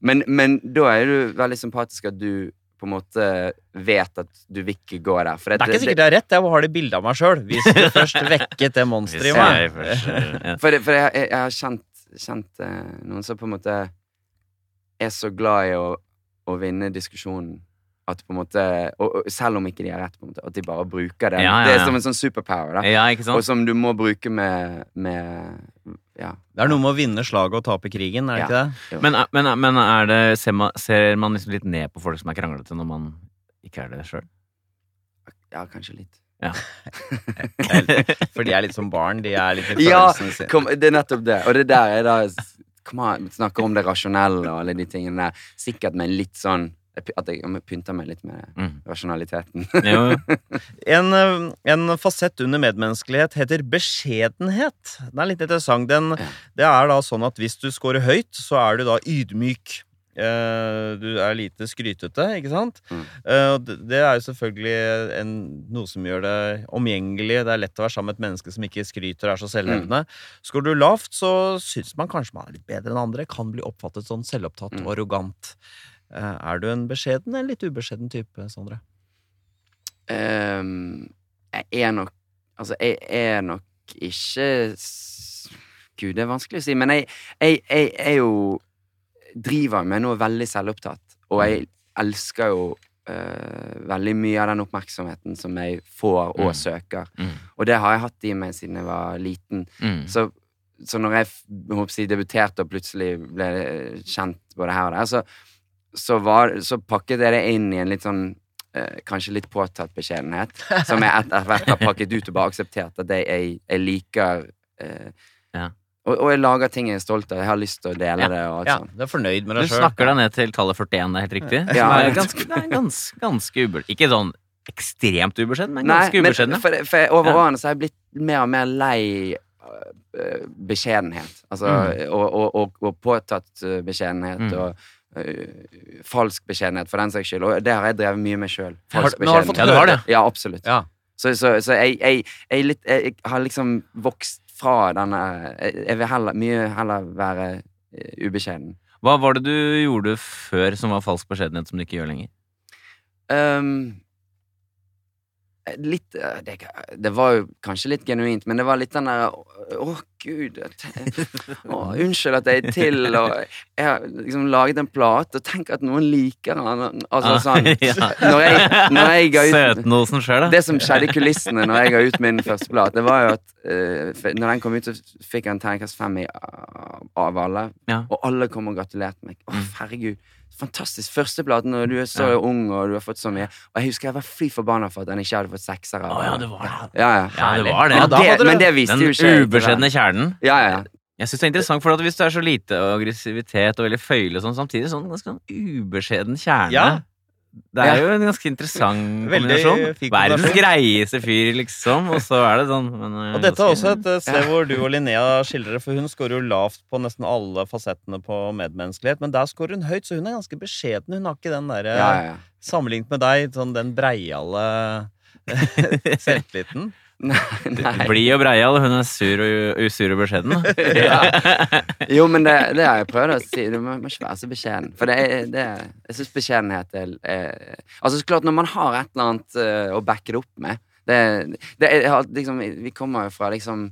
Speaker 2: Men, men da er du veldig sympatisk at du på en måte vet at du vil ikke gå der. For
Speaker 1: Det er ikke sikkert det er rett, jeg har det bildet av meg sjøl. Hvis du først vekket det monsteret i
Speaker 3: jeg
Speaker 1: meg.
Speaker 3: først, eh, ja.
Speaker 2: For, for jeg, jeg, jeg har kjent, kjent eh, noen som på en måte er så glad i å, å vinne diskusjonen at på en måte og, og Selv om ikke de har rett, på en måte, at de bare bruker det.
Speaker 3: Ja, ja,
Speaker 2: Det er som en sånn superpower, da.
Speaker 3: ja, ikke
Speaker 2: Og som du må bruke med, med Ja.
Speaker 1: Det er noe med å vinne slaget og tape krigen, er det
Speaker 2: Ja.
Speaker 1: ikke det?
Speaker 3: Men, men, men er det, ser, man, ser man liksom litt ned på folk som er kranglete, når man ikke er det sjøl?
Speaker 2: ja, kanskje litt. (laughs) (laughs)
Speaker 1: For de er litt som barn. De er litt i
Speaker 2: Ja,
Speaker 1: følelsene sine.
Speaker 2: Kom, det er nettopp det. Og det der er da Kom on, snakker om det rasjonelle og alle de tingene der. Sikkert med en litt sånn At jeg pynter meg litt med
Speaker 3: Mm.
Speaker 2: rasjonaliteten. (laughs)
Speaker 3: Jo, (laughs)
Speaker 1: En, eh, en fasett under medmenneskelighet heter beskjedenhet. Den er litt interessant. Den,
Speaker 2: Ja.
Speaker 1: Det er da sånn at hvis du scorer høyt, så er du da ydmyk. Eh, Du er lite skrytete, ikke sant?
Speaker 2: Mm.
Speaker 1: Eh, Det er jo selvfølgelig en, noe som gjør det omgjengelig. Det er lett å være sammen med et menneske som ikke skryter og er så selvhevdende. Skårer du lavt, så syns man kanskje man er litt bedre enn andre. Kan bli oppfattet sånn selvopptatt
Speaker 2: Mm.
Speaker 1: og arrogant. Eh, Er du en beskjeden eller litt ubeskjeden type, Sondre?
Speaker 2: Um, jeg er nok Altså, jeg er nok ikke Gud, det er vanskelig å si, men jeg, jeg, jeg er jo Driver med noe veldig selvopptatt, og jeg elsker jo uh, veldig mye av den oppmerksomheten som jeg får og
Speaker 3: Mm.
Speaker 2: søker.
Speaker 3: Mm.
Speaker 2: Og det har jeg hatt i meg siden jeg var liten.
Speaker 3: Mm.
Speaker 2: Så, så når jeg jeg debuterte og plutselig ble kjent både her og der, så, så, var, så pakket jeg det inn i en litt sånn eh, Kanskje litt påtatt beskjedenhet, som jeg etter hvert har pakket ut og bare akseptert at jeg, jeg, jeg liker eh. Og, og jeg lager ting jeg er stolt av. Jeg har lyst til å dele
Speaker 3: Ja.
Speaker 2: det. og alt
Speaker 1: Ja, du er fornøyd med
Speaker 3: Du
Speaker 1: deg sjøl.
Speaker 3: snakker deg ned til tallet 41, det er helt riktig?
Speaker 2: Ja.
Speaker 3: Som er ganske, det er ganske, ganske ubeskjeden. Ikke sånn ekstremt ubeskjeden, men ganske
Speaker 2: men
Speaker 3: ubeskjeden.
Speaker 2: for, for over årene så har jeg blitt mer og mer lei øh, beskjedenhet. Altså,
Speaker 3: Mm.
Speaker 2: og, og, og, og påtatt øh, beskjedenhet
Speaker 3: Mm.
Speaker 2: og uh, falsk beskjedenhet, for den saks skyld. Og det har jeg drevet mye med sjøl.
Speaker 1: Har-
Speaker 2: Falsk
Speaker 1: du fått
Speaker 3: Ja, du.
Speaker 2: Ja, absolutt.
Speaker 1: Ja.
Speaker 2: Så, så, så jeg, jeg, jeg, litt, jeg har liksom vokst fra denne Jeg, vil heller, mye heller være øh, ubeskjeden.
Speaker 3: Hva var det du gjorde før som var falsk beskjedenhet, som du ikke gjør lenger?
Speaker 2: Ehm, litt eh, det, det var jo kanskje litt genuint, men det var litt den der Å, gud jeg- å, Unnskyld at jeg er til, og jeg har liksom laget en plate, og tenk at noen liker den. Altså sånn
Speaker 3: Ah, (laughs) Ja.
Speaker 2: Når jeg, når jeg ga ut
Speaker 3: Søtnosen sjøl, da.
Speaker 2: det som skjedde i kulissene når jeg ga ut min første plate, det var jo at uh, når den kom ut, så fikk jeg en terningkast fem av alle. Og alle kom og gratulerte meg. Å,
Speaker 3: Mm.
Speaker 2: herregud. Fantastisk. Førsteplaten, når du er så
Speaker 3: Ja.
Speaker 2: ung, og du har fått så mye. Og jeg husker jeg var fly forbanna for at den ikke hadde fått seksere.
Speaker 3: Å ja, det var det.
Speaker 2: Ja, ja.
Speaker 3: Ja, det var det.
Speaker 2: Det,
Speaker 1: hadde
Speaker 2: men det visste
Speaker 3: Den
Speaker 2: jo ikke Den
Speaker 3: ubeskjedne kjernen.
Speaker 2: Ja, ja, ja.
Speaker 3: Jeg synes det er interessant, for at Hvis det er så lite aggressivitet og veldig føyelig og sånn, samtidig sånn ganske sånn ubeskjeden kjerne
Speaker 1: Ja.
Speaker 3: Det er
Speaker 2: Ja.
Speaker 3: jo en ganske interessant kombinasjon. Verdens greieste fyr, liksom, og så er det sånn men, eh,
Speaker 1: Og dette er også et sted hvor du og Linnea skildrer, for hun scorer jo lavt på nesten alle fasettene på medmenneskelighet, men der scorer hun høyt, så hun er ganske beskjeden. Hun har ikke den derre
Speaker 2: ja, ja, ja.
Speaker 1: Sammenlignet med deg, sånn den breiale (laughs) (laughs) selvtilliten. (laughs)
Speaker 2: Nei, nei.
Speaker 3: Blid og breial, hun er sur og usur og beskjeden. (laughs)
Speaker 2: Jo, men det, det har jeg prøvd å si. Du må, må ikke være så beskjeden. For det er, det er, jeg syns beskjedenhet er, er Altså, så klart, når man har et eller annet uh, å backe det opp med det, liksom, Vi kommer jo fra liksom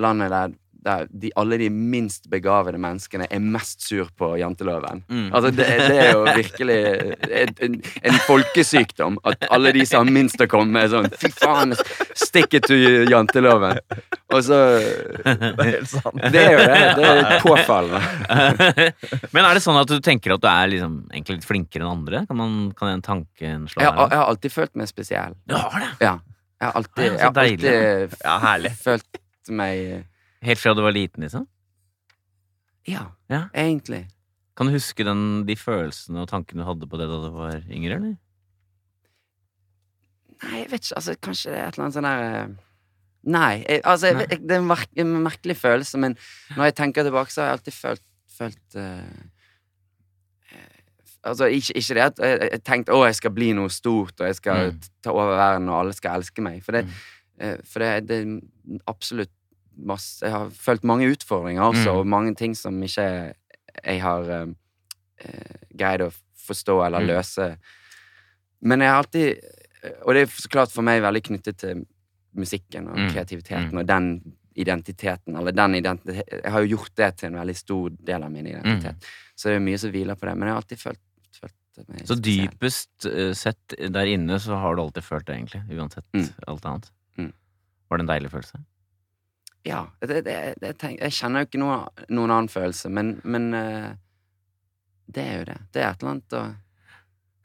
Speaker 2: landet der, der de, alle de minst begavede menneskene er mest sur på janteloven.
Speaker 3: Mm.
Speaker 2: Altså, det, det er jo virkelig en, en, folkesykdom at alle de som har minst å komme med, er sånn Fy faen, stikk it to janteloven. Og så
Speaker 1: Det er helt sant.
Speaker 2: Det er jo det. Det er påfallende. (laughs)
Speaker 3: Men er det sånn at du tenker at du er liksom egentlig litt flinkere enn andre? Kan, man, kan den tanken slå
Speaker 2: Jeg,
Speaker 3: deg?
Speaker 2: jeg har alltid følt meg spesiell.
Speaker 3: Du har det?
Speaker 2: Ja. Jeg har alltid, jeg har alltid
Speaker 1: Ja,
Speaker 2: følt meg
Speaker 3: Helt fra du var liten, liksom?
Speaker 2: Ja,
Speaker 3: Ja.
Speaker 2: egentlig.
Speaker 3: Kan du huske den, de følelsene og tankene du hadde på det da du var yngre, eller?
Speaker 2: Nei, jeg vet ikke. Altså, kanskje det er et eller annet sånn der eh, Nei. Jeg, altså, jeg, vet- det er en, merk, en merkelig følelse, men når jeg tenker tilbake, så har jeg alltid følt, følt eh, eh, Altså, ikke, ikke det at jeg, jeg tenkte å, jeg skal bli noe stort, og jeg skal
Speaker 3: Mm.
Speaker 2: ta over verden, og alle skal elske meg. For det,
Speaker 3: Mm.
Speaker 2: uh, for det, det er absolutt masse Jeg har følt mange utfordringer også,
Speaker 3: Mm.
Speaker 2: og mange ting som ikke jeg har eh, eh, greid å forstå eller
Speaker 3: Mm.
Speaker 2: løse. Men jeg har alltid Og det er så klart for meg veldig knyttet til musikken og
Speaker 3: Mm.
Speaker 2: kreativiteten
Speaker 3: Mm.
Speaker 2: og den identiteten, eller den identiteten Jeg har jo gjort det til en veldig stor del av min identitet.
Speaker 3: Mm.
Speaker 2: Så det er mye som hviler på det. Men jeg har alltid følt, følt
Speaker 3: Så dypest eh, sett der inne så har du alltid følt det, egentlig. Uansett
Speaker 2: Mm.
Speaker 3: alt annet.
Speaker 2: Mm.
Speaker 3: Var det en deilig følelse?
Speaker 2: Ja. Det, det, det, jeg kjenner jo ikke noe, noen annen følelse, men, men eh, det er jo det. Det er et eller annet å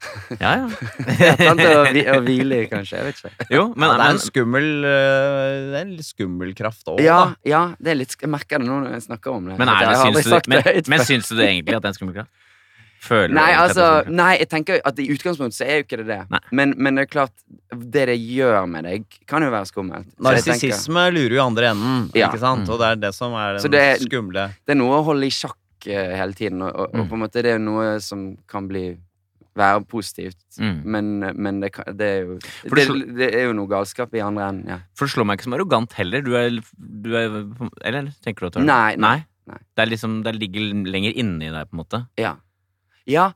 Speaker 2: (laughs)
Speaker 3: Ja, ja.
Speaker 2: Et eller annet å, hvile i, kanskje. Jeg vet ikke.
Speaker 3: Jo, men,
Speaker 1: ja, det er en skummel eh, Det er en litt skummel kraft òg,
Speaker 2: Ja,
Speaker 1: da.
Speaker 2: ja det er litt, jeg merker det nå når jeg snakker om det.
Speaker 3: Men, er det, syns, du, men, men syns du det egentlig at det er en skummel kraft? Føler
Speaker 2: Nei, altså,
Speaker 3: kraft?
Speaker 2: nei, jeg tenker at i utgangspunktet så er jo ikke det det. Men, men det er klart, det det gjør med deg, kan jo være skummelt.
Speaker 1: Narsissisme lurer jo i andre enden,
Speaker 2: Ja.
Speaker 1: ikke sant?
Speaker 3: Mm.
Speaker 1: Og det er det som er den
Speaker 2: det er-
Speaker 1: skumle
Speaker 2: Det er noe å holde i sjakk eh, hele tiden, og, og, og
Speaker 3: Mm.
Speaker 2: på en måte det er noe som kan bli være positivt.
Speaker 3: Mm.
Speaker 2: Men, men det, kan, det er jo det,
Speaker 3: det
Speaker 2: det er jo noe galskap i andre enden, ja.
Speaker 3: For det slår meg ikke som arrogant heller. Du er, du er Eller tenker du at du er
Speaker 2: Nei, nei, nei.
Speaker 3: Det er liksom, det ligger lenger inni deg, på en måte.
Speaker 2: Ja. Ja.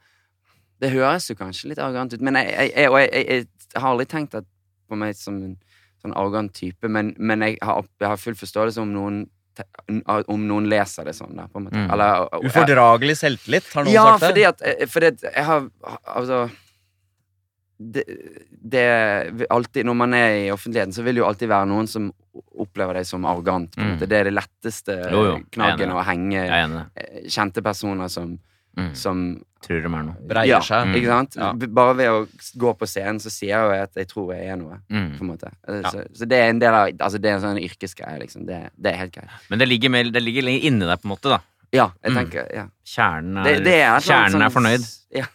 Speaker 2: Det høres jo kanskje litt arrogant ut, men jeg, jeg, jeg, jeg, har aldri tenkt på meg som en sånn arrogant type, men, men har, jeg har full forståelse om noen om noen leser det sånn, da, på en måte.
Speaker 3: Mm.
Speaker 2: Eller,
Speaker 1: Ufordragelig selvtillit, har noen
Speaker 2: ja,
Speaker 1: sagt det?
Speaker 2: fordi eh, fordi at jeg har Altså det, det alltid, Når man er i offentligheten, så vil det jo alltid være noen som opplever deg som arrogant.
Speaker 3: Mm.
Speaker 2: Det er det letteste
Speaker 3: Jo, jo.
Speaker 2: Knaggen å henge eh, kjente personer som,
Speaker 3: Mm.
Speaker 2: som
Speaker 3: Tror de er noe.
Speaker 1: Breier
Speaker 2: ja,
Speaker 1: seg.
Speaker 3: Mm.
Speaker 2: Ikke sant?
Speaker 1: Ja.
Speaker 2: Bare ved å gå på scenen, så sier jeg jo at jeg tror jeg er noe.
Speaker 3: Mm.
Speaker 2: På en måte. Så,
Speaker 3: Ja.
Speaker 2: Så, så det er en del av Altså det er en sånn yrkesgreie, liksom. Det, det er helt greit.
Speaker 3: Men det ligger, mer, det ligger lenger inni deg, på en måte, da.
Speaker 2: Ja, jeg
Speaker 3: Mm.
Speaker 2: tenker ja.
Speaker 3: Kjernen er,
Speaker 2: Det, det er
Speaker 3: kjernen er fornøyd.
Speaker 2: Ja.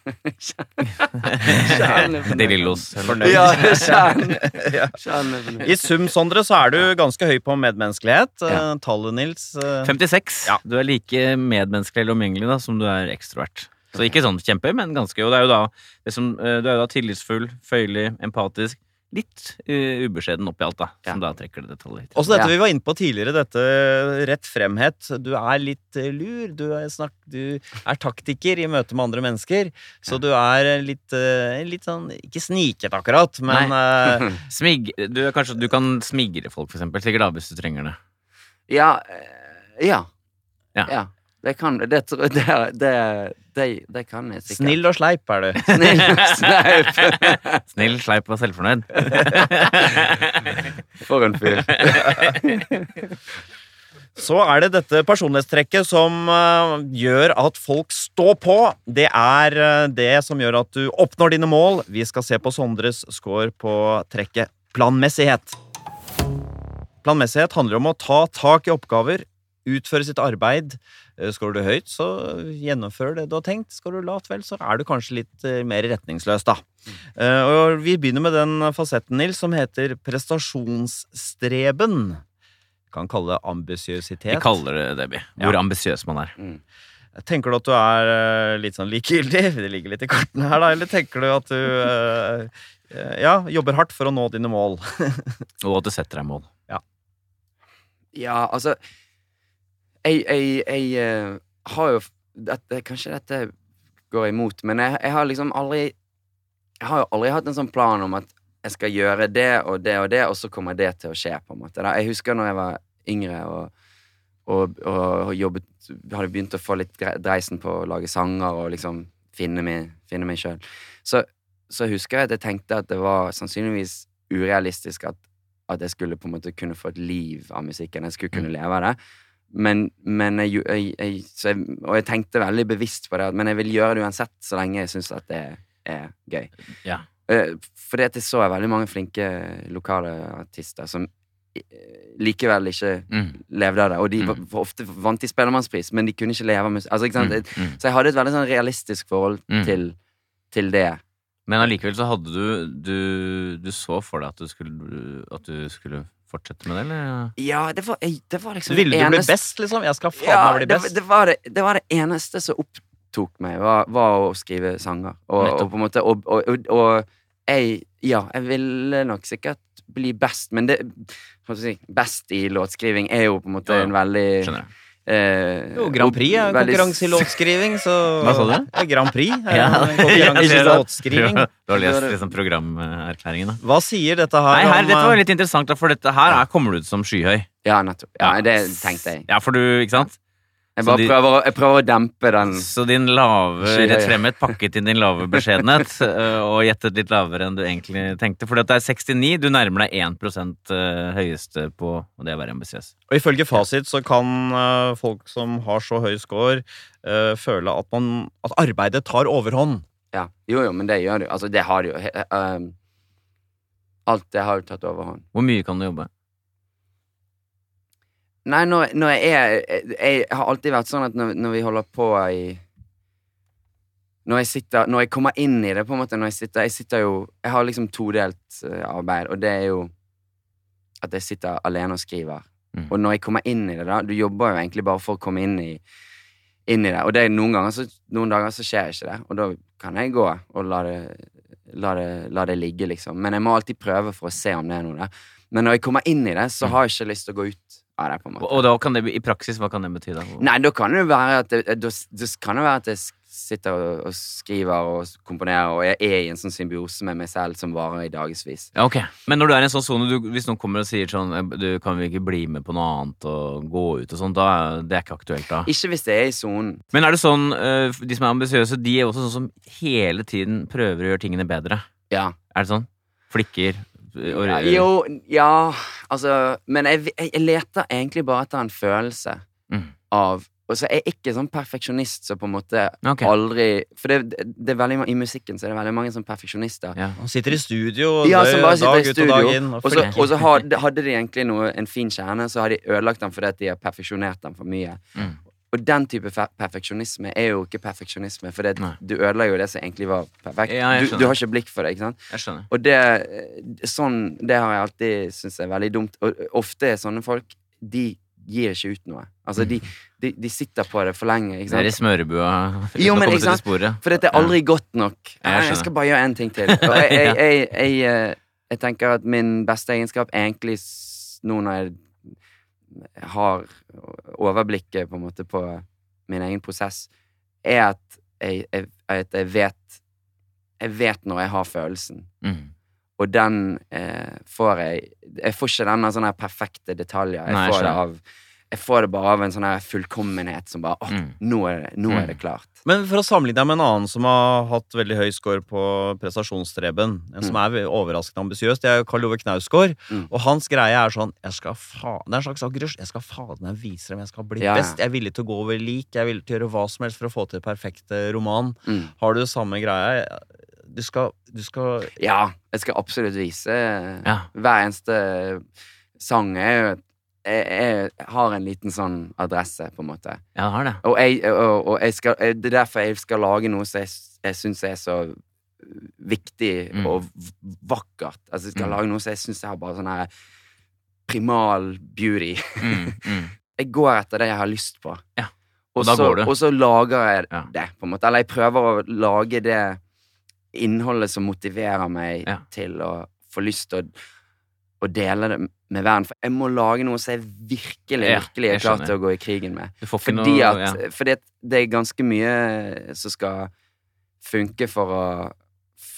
Speaker 2: Kjernen er fornøyd.
Speaker 3: De Lillos.
Speaker 1: Fornøyd.
Speaker 2: Ja, kjernen.
Speaker 1: Ja.
Speaker 2: kjernen er fornøyd.
Speaker 1: I sum, Sondre, så er du ganske høy på medmenneskelighet.
Speaker 2: Ja.
Speaker 1: Eh, Tallet, Nils eh,
Speaker 3: 56.
Speaker 1: Ja.
Speaker 3: Du er like medmenneskelig eller omgjengelig da, som du er ekstrovert. Så ikke sånn kjempe, men ganske. Og det er jo da, det som, eh, du er jo da tillitsfull, føyelig, empatisk. Litt uh, ubeskjeden oppi alt, da. Som da trekker det detaljer.
Speaker 1: Også dette
Speaker 2: Ja.
Speaker 1: vi var inne på tidligere, dette rett fremhet. Du er litt eh, lur. Du er, snak, du er taktiker i møte med andre mennesker. Så du er eh, litt, uh, litt sånn Ikke sniket, akkurat, men uh, (laughs)
Speaker 3: Smig, du, er kanskje, du kan smigre folk, for eksempel. Sikkert da, hvis du trenger det.
Speaker 2: Ja. eh, Ja.
Speaker 3: Ja.
Speaker 2: Det kan det, det, det, det, det kan jeg sikkert.
Speaker 1: snill og sleip er du. (laughs)
Speaker 2: Snill Sleip. (laughs)
Speaker 3: Snill, sleip og selvfornøyd. (laughs)
Speaker 2: For en fyr.
Speaker 1: Så er det dette personlighetstrekket som eh, gjør at folk står på. Det er eh, det som gjør at du oppnår dine mål. Vi skal se på Sondres score på trekket planmessighet. Planmessighet handler om å ta tak i oppgaver, utføre sitt arbeid. Eh, Skårer du høyt, så gjennomfør det du har tenkt. Skårer du lavt, vel, så er du kanskje litt eh, mer retningsløs, da. Eh, Og vi begynner med den fasetten, Nils, som heter prestasjonsstreben. Vi Kan kalle det ambisiøsitet.
Speaker 3: Vi kaller det det, vi. Hvor
Speaker 1: Ja.
Speaker 3: ambisiøs man er.
Speaker 2: Mm.
Speaker 1: Tenker du at du er litt sånn likegyldig? (laughs) Det ligger litt i kortene her, da. Eller tenker du at du ja, jobber hardt for å nå dine mål? (laughs)
Speaker 3: Og at du setter deg mål.
Speaker 2: Ja, altså Jeg, jeg, jeg eh, har jo dette, Kanskje dette går imot, men jeg, jeg har liksom aldri Jeg har jo aldri hatt en sånn plan om at jeg skal gjøre det og det og det, og så kommer det til å skje, på en måte. Jeg husker når jeg var yngre og, og, og jobbet Hadde begynt å få litt dreisen på å lage sanger og liksom finne meg, finne meg sjøl. Så, så husker jeg at jeg tenkte at det var sannsynligvis urealistisk at at jeg skulle på en måte kunne få et liv av musikken. Jeg skulle kunne leve av det. Men, men jeg, jeg, jeg, så jeg Og jeg tenkte veldig bevisst på det, men jeg vil gjøre det uansett, så lenge jeg syns at det er gøy.
Speaker 3: Ja.
Speaker 2: For det jeg så veldig mange flinke lokale artister som eh, likevel ikke
Speaker 3: Mm.
Speaker 2: levde av det. Og de
Speaker 3: Mm.
Speaker 2: var, ofte vant de Spellemannspris, men de kunne ikke leve av musikk. Altså?
Speaker 3: Mm, mm.
Speaker 2: Så jeg hadde et veldig sånn realistisk forhold
Speaker 3: Mm.
Speaker 2: til, til det.
Speaker 3: Men allikevel så hadde du, du Du så for deg at du skulle, at du skulle fortsette med det, eller?
Speaker 2: Ja, det var, det var liksom
Speaker 1: Ville
Speaker 2: du
Speaker 1: du bli best, liksom? Jeg skal faen
Speaker 2: Ja,
Speaker 1: meg bli best.
Speaker 2: det, var det, det var det eneste som opptok meg, var, var å skrive sanger. Og, og på en måte Og, og, og, jeg Ja, jeg ville nok sikkert bli best, men det Best i låtskriving er jo på en måte
Speaker 3: ja.
Speaker 2: en veldig
Speaker 3: Skjønner jeg.
Speaker 2: Eh,
Speaker 1: Jo, Grand Prix er en
Speaker 2: veldig-
Speaker 1: konkurranse i låtskriving, så
Speaker 3: Hva sa du?
Speaker 1: Ja, Grand Prix er (laughs)
Speaker 3: Ja.
Speaker 1: en konkurranse i låtskriving.
Speaker 3: Du har lest liksom programerklæringen, da?
Speaker 1: Hva sier dette her
Speaker 3: Nei, her,
Speaker 1: om
Speaker 3: dette var
Speaker 1: eh,
Speaker 3: litt interessant, for dette her er, kommer du ut som skyhøy.
Speaker 2: Ja, nettopp. Ja, det tenkte jeg.
Speaker 3: Ja, for du, ikke sant?
Speaker 2: Jeg bare
Speaker 3: de-
Speaker 2: prøver, å- jeg prøver å dempe den
Speaker 3: Så din lave rett fremhet pakket inn din lave beskjedenhet øh, (laughs) og gjettet litt lavere enn du egentlig tenkte. For det er 69, du nærmer deg 1% øh, høyeste på og det å være ambisiøs.
Speaker 1: Og ifølge fasit så kan eh, folk som har så høy score, eh, føle at, man, at arbeidet tar overhånd.
Speaker 2: Ja, jo, jo, men det gjør det jo. Altså, det har det jo. Eh, alt det har jo tatt overhånd.
Speaker 3: Hvor mye kan du jobbe?
Speaker 2: Nei, når, når jeg er jeg, jeg har alltid vært sånn at når, når vi holder på i Når jeg sitter Når jeg kommer inn i det, på en måte Når jeg sitter Jeg sitter jo Jeg har liksom todelt eh, arbeid, og det er jo at jeg sitter alene og skriver.
Speaker 3: Mm.
Speaker 2: Og når jeg kommer inn i det, da Du jobber jo egentlig bare for å komme inn i Inn i det. Og det er noen ganger så, Noen dager så skjer ikke det, og da kan jeg gå og la det La det, la det ligge, liksom. Men jeg må alltid prøve for å se om det er noe der. Men når jeg kommer inn i det, så har jeg ikke lyst til å gå ut av det. på en måte
Speaker 3: Og da kan det, i praksis, hva kan det bety? da?
Speaker 2: Nei, da kan det jo være at det, da, det kan det være at jeg sitter og, skriver og komponerer, og jeg er i en sånn symbiose med meg selv som varer i dagevis.
Speaker 3: Ja, okay. Men når du er i en sånn sone, hvis noen kommer og sier sånn eh, Du kan vi ikke bli med på noe annet og gå ut og sånn, da er det ikke aktuelt da?
Speaker 2: Ikke hvis det er i sonen.
Speaker 3: Men er det sånn, eh, de som er ambisiøse, de er også sånn som hele tiden prøver å gjøre tingene bedre.
Speaker 2: Ja.
Speaker 3: Er det sånn? Flikker
Speaker 2: ja. Jo, ja Altså Men jeg, jeg, jeg leter egentlig bare etter en følelse
Speaker 3: Mm.
Speaker 2: av Og så er jeg ikke sånn perfeksjonist som på en måte
Speaker 3: okay.
Speaker 2: aldri For det, det er veldig, i musikken så er det veldig mange sånn perfeksjonister.
Speaker 3: Ja.
Speaker 1: Han sitter i studio
Speaker 2: Ja,
Speaker 1: dag
Speaker 2: som bare sitter i
Speaker 1: ut og dag
Speaker 2: studio,
Speaker 1: inn.
Speaker 2: Og så, og så hadde, hadde de egentlig noe, en fin kjerne, så har de ødelagt den fordi at de har perfeksjonert den for mye.
Speaker 3: Mm.
Speaker 2: Og den type perfeksjonisme er jo ikke perfeksjonisme, for det, du ødelegger jo det som egentlig var perfekt.
Speaker 3: Ja,
Speaker 2: du, du har ikke blikk for det, ikke sant?
Speaker 3: Jeg skjønner.
Speaker 2: Og det, sånn, det har jeg alltid syntes er veldig dumt. Og ofte er sånne folk De gir ikke ut noe. Altså, de, de, de sitter på det for lenge. Ikke
Speaker 3: Det er i
Speaker 2: sant?
Speaker 3: smørebua. (laughs)
Speaker 2: Jo, men ikke sant? For dette er aldri godt nok.
Speaker 3: jeg
Speaker 2: jeg skal bare gjøre en ting til. (laughs) Og jeg, jeg, eh, jeg tenker at min beste egenskap er egentlig nå når jeg har overblikket på en måte på min egen prosess, er at jeg, jeg, at jeg vet Jeg vet når jeg har følelsen.
Speaker 3: Mm.
Speaker 2: Og den eh, får jeg Jeg får ikke den av sånne perfekte detaljer. Jeg,
Speaker 3: Nei,
Speaker 2: får det av Jeg får det bare av en sånn her fullkommenhet som bare Å,
Speaker 3: Mm.
Speaker 2: nå, er det, nå
Speaker 3: Mm.
Speaker 2: er det klart.
Speaker 1: Men for å sammenligne deg med en annen som har hatt veldig høy score på prestasjonsstreben, en som er overraskende ambisiøs, det er Karl Ove Knausgård.
Speaker 2: Mm.
Speaker 1: Og hans greie er sånn jeg skal fa Det er en slags aggresjon. Jeg skal faen meg vise dem jeg skal bli
Speaker 2: Ja,
Speaker 1: best. Jeg er villig til å gå over lik. Jeg er villig til å gjøre hva som helst for å få til perfekte roman.
Speaker 2: Mm.
Speaker 1: Har du samme greia? Du skal, du skal
Speaker 2: Ja, jeg skal absolutt vise
Speaker 3: Ja.
Speaker 2: Hver eneste sang er jo jeg, jeg har en liten sånn adresse, på en måte.
Speaker 3: Ja, har det.
Speaker 2: Og, jeg, og, og jeg skal, det er derfor jeg skal lage noe som jeg, jeg syns er så viktig
Speaker 3: Mm.
Speaker 2: og vakkert. Altså, jeg skal
Speaker 3: Mm.
Speaker 2: lage noe som jeg syns har bare sånn her primal beauty.
Speaker 3: Mm, mm. (laughs)
Speaker 2: Jeg går etter det jeg har lyst på.
Speaker 3: Ja,
Speaker 2: Og,
Speaker 3: og
Speaker 2: så, og så lager jeg
Speaker 3: Ja.
Speaker 2: det, på en måte. Eller jeg prøver å lage det innholdet som motiverer meg
Speaker 3: Ja.
Speaker 2: til å få lyst til å, å dele det med verden. For jeg må lage noe som jeg virkelig,
Speaker 3: Ja,
Speaker 2: virkelig er
Speaker 3: jeg
Speaker 2: klar til å gå i krigen med. Fordi
Speaker 3: noe
Speaker 2: at,
Speaker 3: ja.
Speaker 2: fordi at det er ganske mye som skal funke for å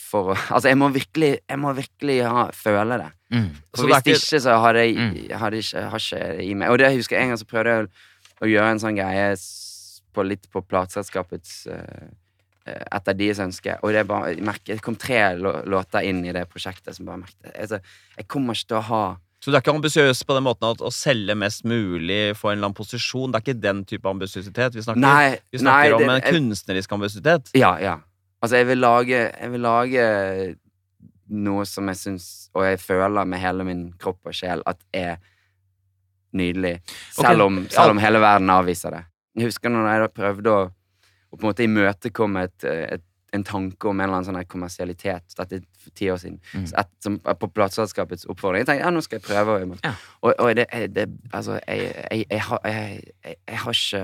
Speaker 2: for å, (laughs) altså jeg må virkelig Jeg må virkelig ha, føle det.
Speaker 3: mm.
Speaker 2: For
Speaker 1: Så
Speaker 2: hvis
Speaker 1: det
Speaker 2: ikke, så har jeg,
Speaker 3: Mm.
Speaker 2: har ikke, har ikke det i meg. Og det husker jeg en gang så prøvde jeg å, å gjøre en sånn greie på, litt på plateselskapets eh, etter deres ønske. Og det, bare, jeg merket, det kom tre låter inn i det prosjektet som bare merket altså, Jeg kommer ikke til å ha
Speaker 1: Så du er ikke ambisiøs på den måten at å selge mest mulig, få en eller annen posisjon? Det er ikke den type ambisiøsitet vi snakker
Speaker 2: Nei,
Speaker 1: Vi snakker
Speaker 2: nei,
Speaker 1: om
Speaker 2: det-
Speaker 1: en kunstnerisk ambisiøsitet.
Speaker 2: Ja, ja. Altså, jeg vil lage Jeg vil lage noe som jeg syns, og jeg føler med hele min kropp og sjel, at er nydelig. Selv,
Speaker 1: okay.
Speaker 2: om, selv om hele verden avviser det. Jeg husker når jeg da prøvde å, å på en måte imøtekomme en tanke om en eller annen sånn kommersialitet. Dette er ti år siden.
Speaker 3: Mm.
Speaker 2: Et, som, på plateselskapets oppfordring. Jeg tenkte ja, nå skal jeg prøve.
Speaker 3: Ja.
Speaker 2: Og, og det, det Altså, jeg, jeg, jeg, har- jeg, har ikke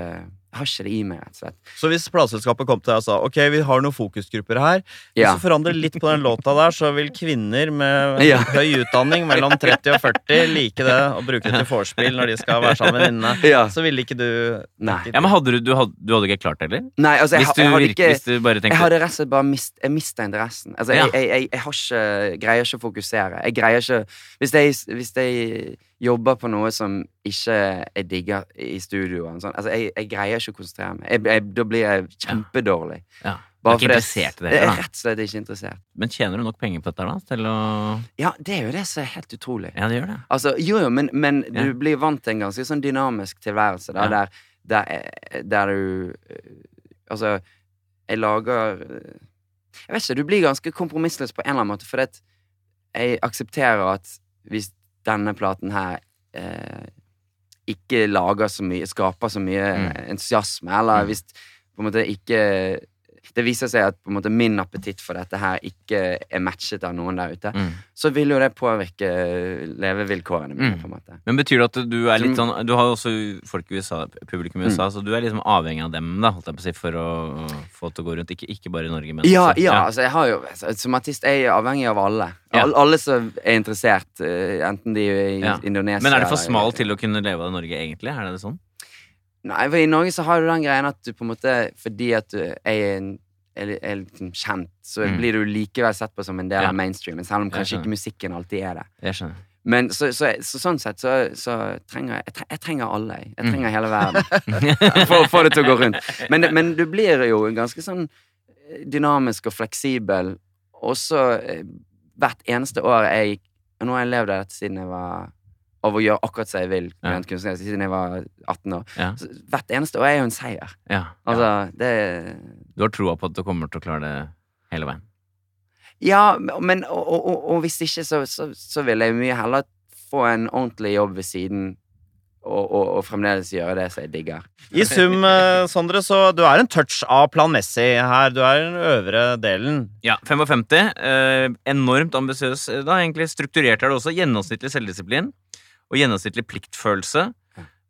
Speaker 2: har ikke det i meg, rett og slett.
Speaker 1: Så hvis plateselskapet kom til deg og sa ok, vi har noen fokusgrupper her,
Speaker 2: Ja.
Speaker 1: hvis du forandrer litt på den låta der, så vil kvinner med (laughs)
Speaker 2: Ja.
Speaker 1: høy utdanning mellom 30 og 40 like det og bruke det til vorspiel når de skal være sammen med venninnene.
Speaker 2: Ja.
Speaker 1: Så ville ikke du
Speaker 2: Nei.
Speaker 3: ja, men hadde du, du, hadde, du hadde ikke klart det, eller?
Speaker 2: Nei, altså, jeg,
Speaker 3: Hvis du,
Speaker 2: jeg hadde ikke
Speaker 3: hvis du bare
Speaker 2: Jeg hadde rett og slett bare mist, jeg mista interessen. Altså,
Speaker 3: Ja.
Speaker 2: jeg, jeg, jeg, jeg har ikke, greier ikke å fokusere. Jeg greier ikke Hvis jeg, hvis jeg jobber på noe som ikke jeg digger i studio, sånn, altså, jeg, jeg greier ikke å konsentrere meg. Jeg, jeg, da blir jeg kjempedårlig.
Speaker 3: ja. Du er
Speaker 2: Bare
Speaker 3: ikke
Speaker 2: fordi
Speaker 3: interessert i det?
Speaker 2: Jeg er rett og slett ikke interessert.
Speaker 3: Men tjener du nok penger på dette da, til å
Speaker 2: Ja, det er jo det som er helt utrolig.
Speaker 3: Ja, det gjør det.
Speaker 2: Altså, jo, jo, men, men
Speaker 3: Ja.
Speaker 2: du blir vant til en ganske sånn dynamisk tilværelse, da,
Speaker 3: Ja.
Speaker 2: der, der, der du øh, Altså, jeg lager øh, Jeg vet ikke, du blir ganske kompromissløs på en eller annen måte, for at jeg aksepterer at hvis denne platen her eh, ikke lager så mye, skaper så mye
Speaker 3: Mm.
Speaker 2: entusiasme, eller
Speaker 3: Mm.
Speaker 2: hvis på en måte ikke det viser seg at på en måte min appetitt for dette her ikke er matchet av noen der ute,
Speaker 3: Mm.
Speaker 2: så vil jo det påvirke levevilkårene mine,
Speaker 3: Mm.
Speaker 2: på en måte.
Speaker 3: Men betyr det at du er litt sånn Du har jo også folk i USA, publikum i USA, så du er liksom avhengig av dem, da, holdt jeg på å si, for å få det til å gå rundt. Ikke, ikke bare i Norge, men
Speaker 2: Ja, ja, altså jeg har jo altså, Som artist er jeg avhengig av alle.
Speaker 3: Ja.
Speaker 2: Alle, alle som er interessert, eh, enten de er i
Speaker 3: Ja.
Speaker 2: Indonesia
Speaker 3: Men er det for smalt til å kunne leve av det i Norge, egentlig? Er det sånn?
Speaker 2: Nei, for i Norge så har du den greien at du på en måte Fordi at du er, en, er, er liksom kjent, så
Speaker 3: Mm.
Speaker 2: blir du likevel sett på som en del
Speaker 3: Ja.
Speaker 2: av mainstreamen, selv om kanskje ikke musikken alltid er det.
Speaker 3: Jeg skjønner.
Speaker 2: Men så, så, så, sånn sett så, så trenger jeg, jeg trenger alle, jeg. Jeg
Speaker 3: Mm.
Speaker 2: trenger hele verden. (laughs) (laughs) for å få det til å gå rundt. Men, men du blir jo ganske sånn dynamisk og fleksibel også eh, hvert eneste år jeg nå har jeg levd av dette siden jeg var Av å gjøre akkurat som jeg vil
Speaker 3: Ja.
Speaker 2: kunstnerisk, siden jeg var 18 år.
Speaker 3: Ja.
Speaker 2: Så hvert eneste år er jo en seier.
Speaker 3: ja.
Speaker 2: Altså, det
Speaker 3: Du har troa på at du kommer til å klare det hele veien?
Speaker 2: Ja, men og, og, og, hvis ikke, så, så, så vil jeg mye heller få en ordentlig jobb ved siden og, og, og fremdeles gjøre det som jeg digger.
Speaker 1: I sum, eh, Sondre, så du er en touch av Plan Messi her. Du er den øvre delen.
Speaker 3: Ja, 55. Eh, enormt ambisiøs. eh, strukturert er det også. Gjennomsnittlig selvdisiplin og gjennomsnittlig pliktfølelse.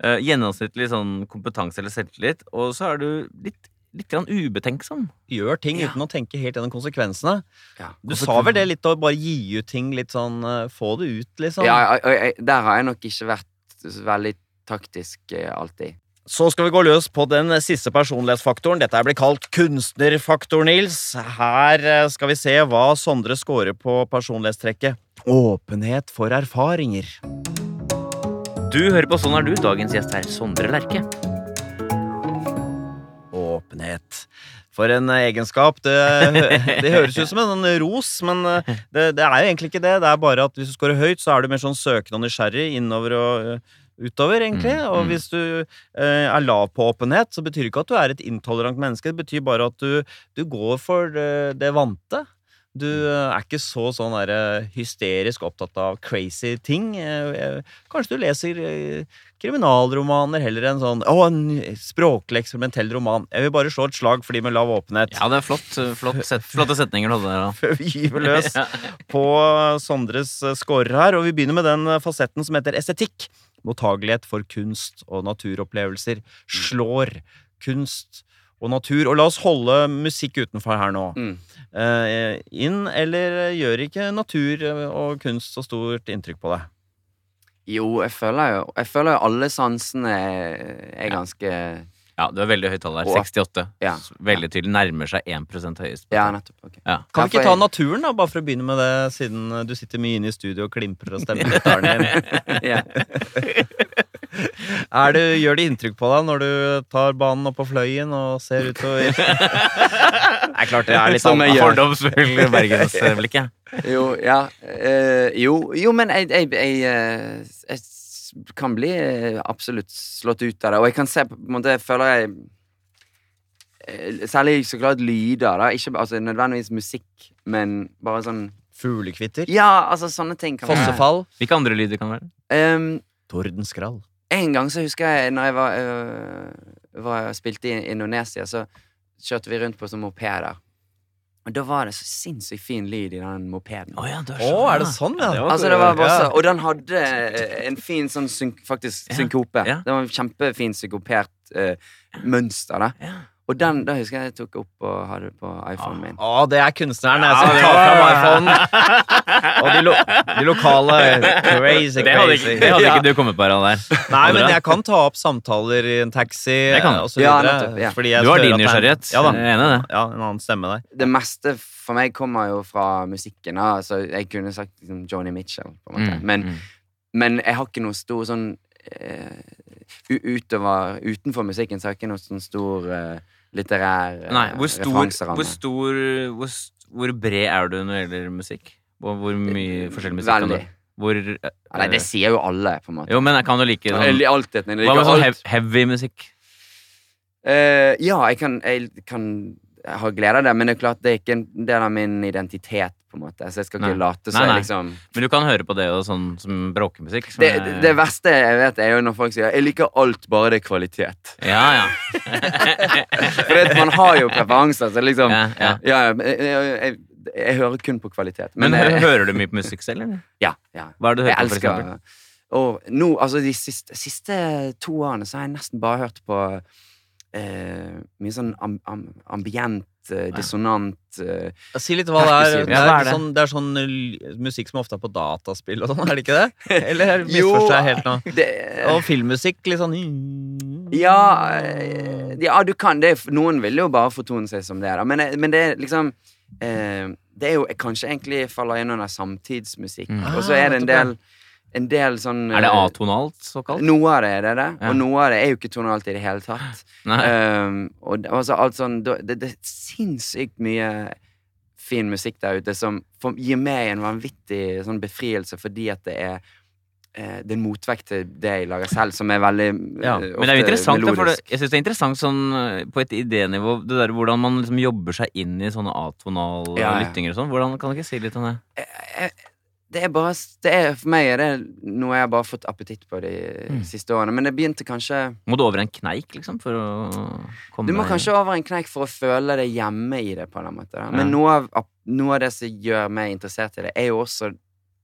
Speaker 3: Uh, gjennomsnittlig sånn kompetanse eller selvtillit. Og så er du litt, litt grann ubetenksom.
Speaker 1: Gjør ting
Speaker 2: Ja.
Speaker 1: uten å tenke helt gjennom konsekvensene.
Speaker 2: Ja.
Speaker 1: Du sa vel det litt å bare gi ut ting litt sånn uh, Få det ut, liksom.
Speaker 2: Ja, jeg- der har jeg nok ikke vært veldig taktisk uh, alltid.
Speaker 1: Så skal vi gå løs på den siste personlighetsfaktoren. Dette blir kalt kunstnerfaktor, Nils. Her skal vi se hva Sondre scorer på personlighetstrekket åpenhet for erfaringer.
Speaker 3: Du hører på Sånn er du. Dagens gjest er Sondre Lerche.
Speaker 1: Åpenhet. For en eh, egenskap. Det, (laughs) det høres ut som en ros, men eh, det, det er jo egentlig ikke det. Det er bare at hvis du scorer høyt, så er du mer sånn søkende og nysgjerrig innover og eh, utover, egentlig.
Speaker 3: Mm,
Speaker 1: Og
Speaker 3: mm.
Speaker 1: hvis du eh, er lav på åpenhet, så betyr det ikke at du er et intolerant menneske. Det betyr bare at du, du går for det, det vante. Du eh, er ikke så sånn der, eh, hysterisk opptatt av crazy ting. Eh, Kanskje du leser kriminalromaner heller enn sånn Å, en språklig eksperimentell roman. Jeg vil bare slå et slag for de med lav åpenhet.
Speaker 3: Ja, det er flott. flott set, flotte setninger du hadde der.
Speaker 1: Før vi gyver løs på Sondres scorer her. Og vi begynner med den fasetten som heter estetikk. Mottagelighet for kunst og naturopplevelser. Slår kunst og natur. Og la oss holde musikk utenfor her nå.
Speaker 2: Mm.
Speaker 1: Eh, inn, eller gjør ikke natur eh, og kunst så stort inntrykk på deg?
Speaker 2: Jo, jeg føler jo Jeg føler jo alle sansene er, er ganske
Speaker 3: Ja, du er veldig høyt tall der. 68.
Speaker 2: Ja.
Speaker 3: Veldig tydelig. Nærmer seg 1 høyest.
Speaker 2: Ja, nettopp. Okay.
Speaker 3: Ja.
Speaker 1: Kan vi ikke ta naturen, da, bare for å begynne med det, siden du sitter mye inne i studio og klimprer og stemmer gitaren din? (laughs) (laughs) Er det, gjør det inntrykk på deg når du tar banen opp på Fløyen og ser utover? (laughs) Det er klart det er litt
Speaker 2: sånn
Speaker 3: fordomsfull bergensblikk, jeg. (laughs)
Speaker 2: Jo, ja. eh, jo, jo, men jeg, jeg, jeg, eh, jeg kan bli eh, absolutt slått ut av det. Og jeg kan se på en måte Jeg føler jeg Særlig så klart lyder, da. Ikke altså, nødvendigvis musikk, men bare sånn
Speaker 1: Fuglekvitter.
Speaker 2: Ja, altså sånne ting kan
Speaker 1: Fossefall.
Speaker 3: Hvilke andre lyder kan det være?
Speaker 2: Um,
Speaker 1: Tordenskrall.
Speaker 2: En gang så husker jeg Når jeg var, øh, var spilte i Indonesia, så kjørte vi rundt på sånne mopeder. Og da var det så sinnssykt fin lyd i den mopeden.
Speaker 3: Å ja, du
Speaker 1: oh, er det sånn, ja?
Speaker 2: Altså det var bare så, Og den hadde eh, en fin sånn syn, faktisk
Speaker 3: Ja,
Speaker 2: synkope.
Speaker 3: ja.
Speaker 2: Det var en kjempefin synkopert øh, mønster. da
Speaker 3: Ja.
Speaker 2: Og den da husker jeg jeg tok opp og hadde på iPhonen min.
Speaker 1: Å, det er kunstneren jeg som
Speaker 3: det
Speaker 1: tar fram iPhone. (laughs) Og de, lo de lokale crazy,
Speaker 3: Det hadde,
Speaker 1: crazy.
Speaker 3: ikke, det hadde
Speaker 1: Ja.
Speaker 3: ikke du kommet på, Harald. der.
Speaker 1: Nei, men jeg kan ta opp samtaler i en taxi
Speaker 3: Det kan
Speaker 1: og så
Speaker 2: Ja, nettopp, ja.
Speaker 1: fordi jeg
Speaker 3: Du har din
Speaker 1: er-
Speaker 3: nysgjerrighet.
Speaker 1: Ja, da.
Speaker 3: Jeg er enig i det.
Speaker 1: Ja, en annen stemme der.
Speaker 2: Det meste for meg kommer jo fra musikken. Da. Så jeg kunne sagt liksom, Joni Mitchell, på en måte.
Speaker 3: Mm,
Speaker 2: Men,
Speaker 3: mm.
Speaker 2: men jeg har ikke noe stor sånn utover, Utenfor musikken så har ikke noen sånn stor uh, litterær uh,
Speaker 3: Nei, hvor stor, hvor, stor hvor, hvor bred er du når det gjelder musikk? Hvor, hvor mye forskjellig musikk kan du?
Speaker 2: Veldig.
Speaker 3: Hvor uh,
Speaker 2: Nei, det sier jo alle, på en måte.
Speaker 3: Jo, men jeg kan jo like sånn
Speaker 2: jeg, alltid, jeg
Speaker 3: Hva med sånn hev heavy musikk?
Speaker 2: Eh, ja, jeg kan, jeg kan ha glede av det, men det er klart det er ikke en del av min identitet, på en måte. Så jeg skal ikke
Speaker 3: Nei.
Speaker 2: late som jeg liksom
Speaker 3: Men du kan høre på det og sånn som bråkemusikk? som
Speaker 2: det,
Speaker 3: er-
Speaker 2: det verste jeg vet, er jo når folk sier 'jeg liker alt, bare det er kvalitet'.
Speaker 3: Ja, ja. (laughs)
Speaker 2: For man har jo preferanser, så liksom
Speaker 3: Ja, ja.
Speaker 2: Ja, jeg, jeg, jeg, jeg hører kun på kvalitet.
Speaker 3: Men,
Speaker 2: Men,
Speaker 3: hø-
Speaker 2: eh,
Speaker 3: hører du mye på musikk selv, eller?
Speaker 2: ja, ja.
Speaker 3: Hva er det du
Speaker 2: Jeg
Speaker 3: på, for eksempel?
Speaker 2: elsker Og nå, altså de siste, siste to årene så har jeg nesten bare hørt på eh, mye sånn amb amb ambient, dissonant eh,
Speaker 1: Si litt hva det er. Det er,
Speaker 3: er det?
Speaker 1: Sånn, det er sånn musikk som ofte er på dataspill og sånn, er det ikke det? (laughs) Eller misforstår jeg helt nå?
Speaker 2: det,
Speaker 1: Og filmmusikk, litt sånn
Speaker 2: Ja, eh, ja, du kan det. Noen vil jo bare fortone seg som det, da. Men, eh, men det er liksom eh, Det er jo kanskje egentlig faller inn under samtidsmusikk.
Speaker 3: Mm.
Speaker 2: Og så er det en
Speaker 1: Ah,
Speaker 2: del, en del sånn
Speaker 3: Er det
Speaker 2: eh,
Speaker 3: atonalt, såkalt?
Speaker 2: Noe av det er det, det.
Speaker 3: Ja.
Speaker 2: og noe av det er jo ikke tonalt i det hele tatt. (laughs) Um, og det, altså, alt sånn, det, det er sinnssykt mye fin musikk der ute som for, gir meg en vanvittig sånn befrielse fordi at det er eh, det er en motvekt til det jeg lager selv, som er veldig
Speaker 1: Ja,
Speaker 2: ofte
Speaker 3: Men det er jo interessant, da, det, jeg synes det er interessant sånn eh, på et idénivå, det der hvordan man liksom jobber seg inn i sånne atonale
Speaker 2: Ja,
Speaker 3: lyttinger og sånn. Hvordan Kan du ikke si litt om det?
Speaker 2: Jeg- det er bare det er, For meg er det noe jeg har bare fått appetitt på de
Speaker 3: Mm.
Speaker 2: siste årene. Men det begynte kanskje
Speaker 3: Må du over en kneik, liksom, for å komme
Speaker 2: Du må kanskje over en kneik for å føle deg hjemme i det. på en måte da. Men
Speaker 3: Ja.
Speaker 2: noe, av, noe av det som gjør meg interessert i det, er jo også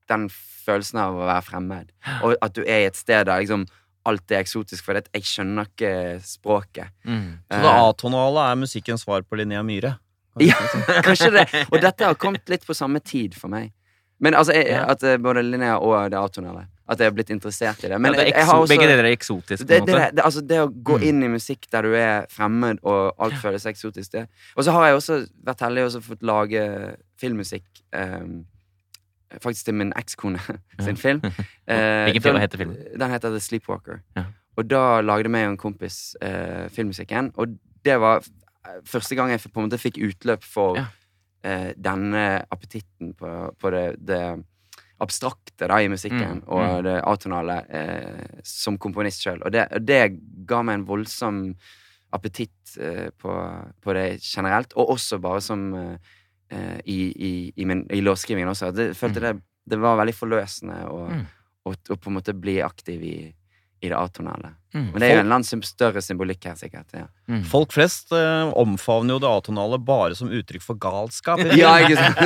Speaker 2: den følelsen av å være fremmed. Og at du er i et sted der liksom alt er eksotisk, for det, jeg skjønner ikke språket.
Speaker 3: mm.
Speaker 1: Så det atonale er musikkens svar på Linnea Myhre?
Speaker 2: Ja, (laughs) kanskje det. Og dette har kommet litt på samme tid for meg. Men altså, jeg,
Speaker 1: Ja.
Speaker 2: at eh, både Linnea og det atonale. At jeg er blitt interessert i det. Men
Speaker 3: ja, det er ekso
Speaker 2: har også
Speaker 3: Begge deler er eksotisk,
Speaker 2: det, det, det, altså det å gå
Speaker 3: Mm.
Speaker 2: inn i musikk der du er fremmed, og alt føles eksotisk, det Og så har jeg også vært heldig og fått lage filmmusikk. Um, faktisk til min ekskone (laughs) sin film. (laughs) Eh,
Speaker 3: Hvilken film heter filmen?
Speaker 2: Den heter The Sleepwalker.
Speaker 3: Ja.
Speaker 2: Og da lagde meg og en kompis uh, filmmusikken, og det var første gang jeg på en måte fikk utløp for
Speaker 3: Ja.
Speaker 2: Eh, denne appetitten på, på det, det abstrakte da i musikken
Speaker 3: Mm,
Speaker 2: og
Speaker 3: mm.
Speaker 2: det atonale eh, som komponist sjøl. Og det, det ga meg en voldsom appetitt eh, på, på det generelt, og også bare som eh, i, i, i, min, i låtskrivingen også. Det, jeg følte
Speaker 3: Mm.
Speaker 2: det, det var veldig forløsende å,
Speaker 3: Mm.
Speaker 2: på en måte bli aktiv i, i det atonale.
Speaker 3: Mm.
Speaker 2: Men det er jo en eller annen større symbolikk her, sikkert. Ja,
Speaker 3: Mm.
Speaker 1: Folk flest eh, omfavner jo det atonale bare som uttrykk for galskap. (laughs)
Speaker 2: ja ikke sant?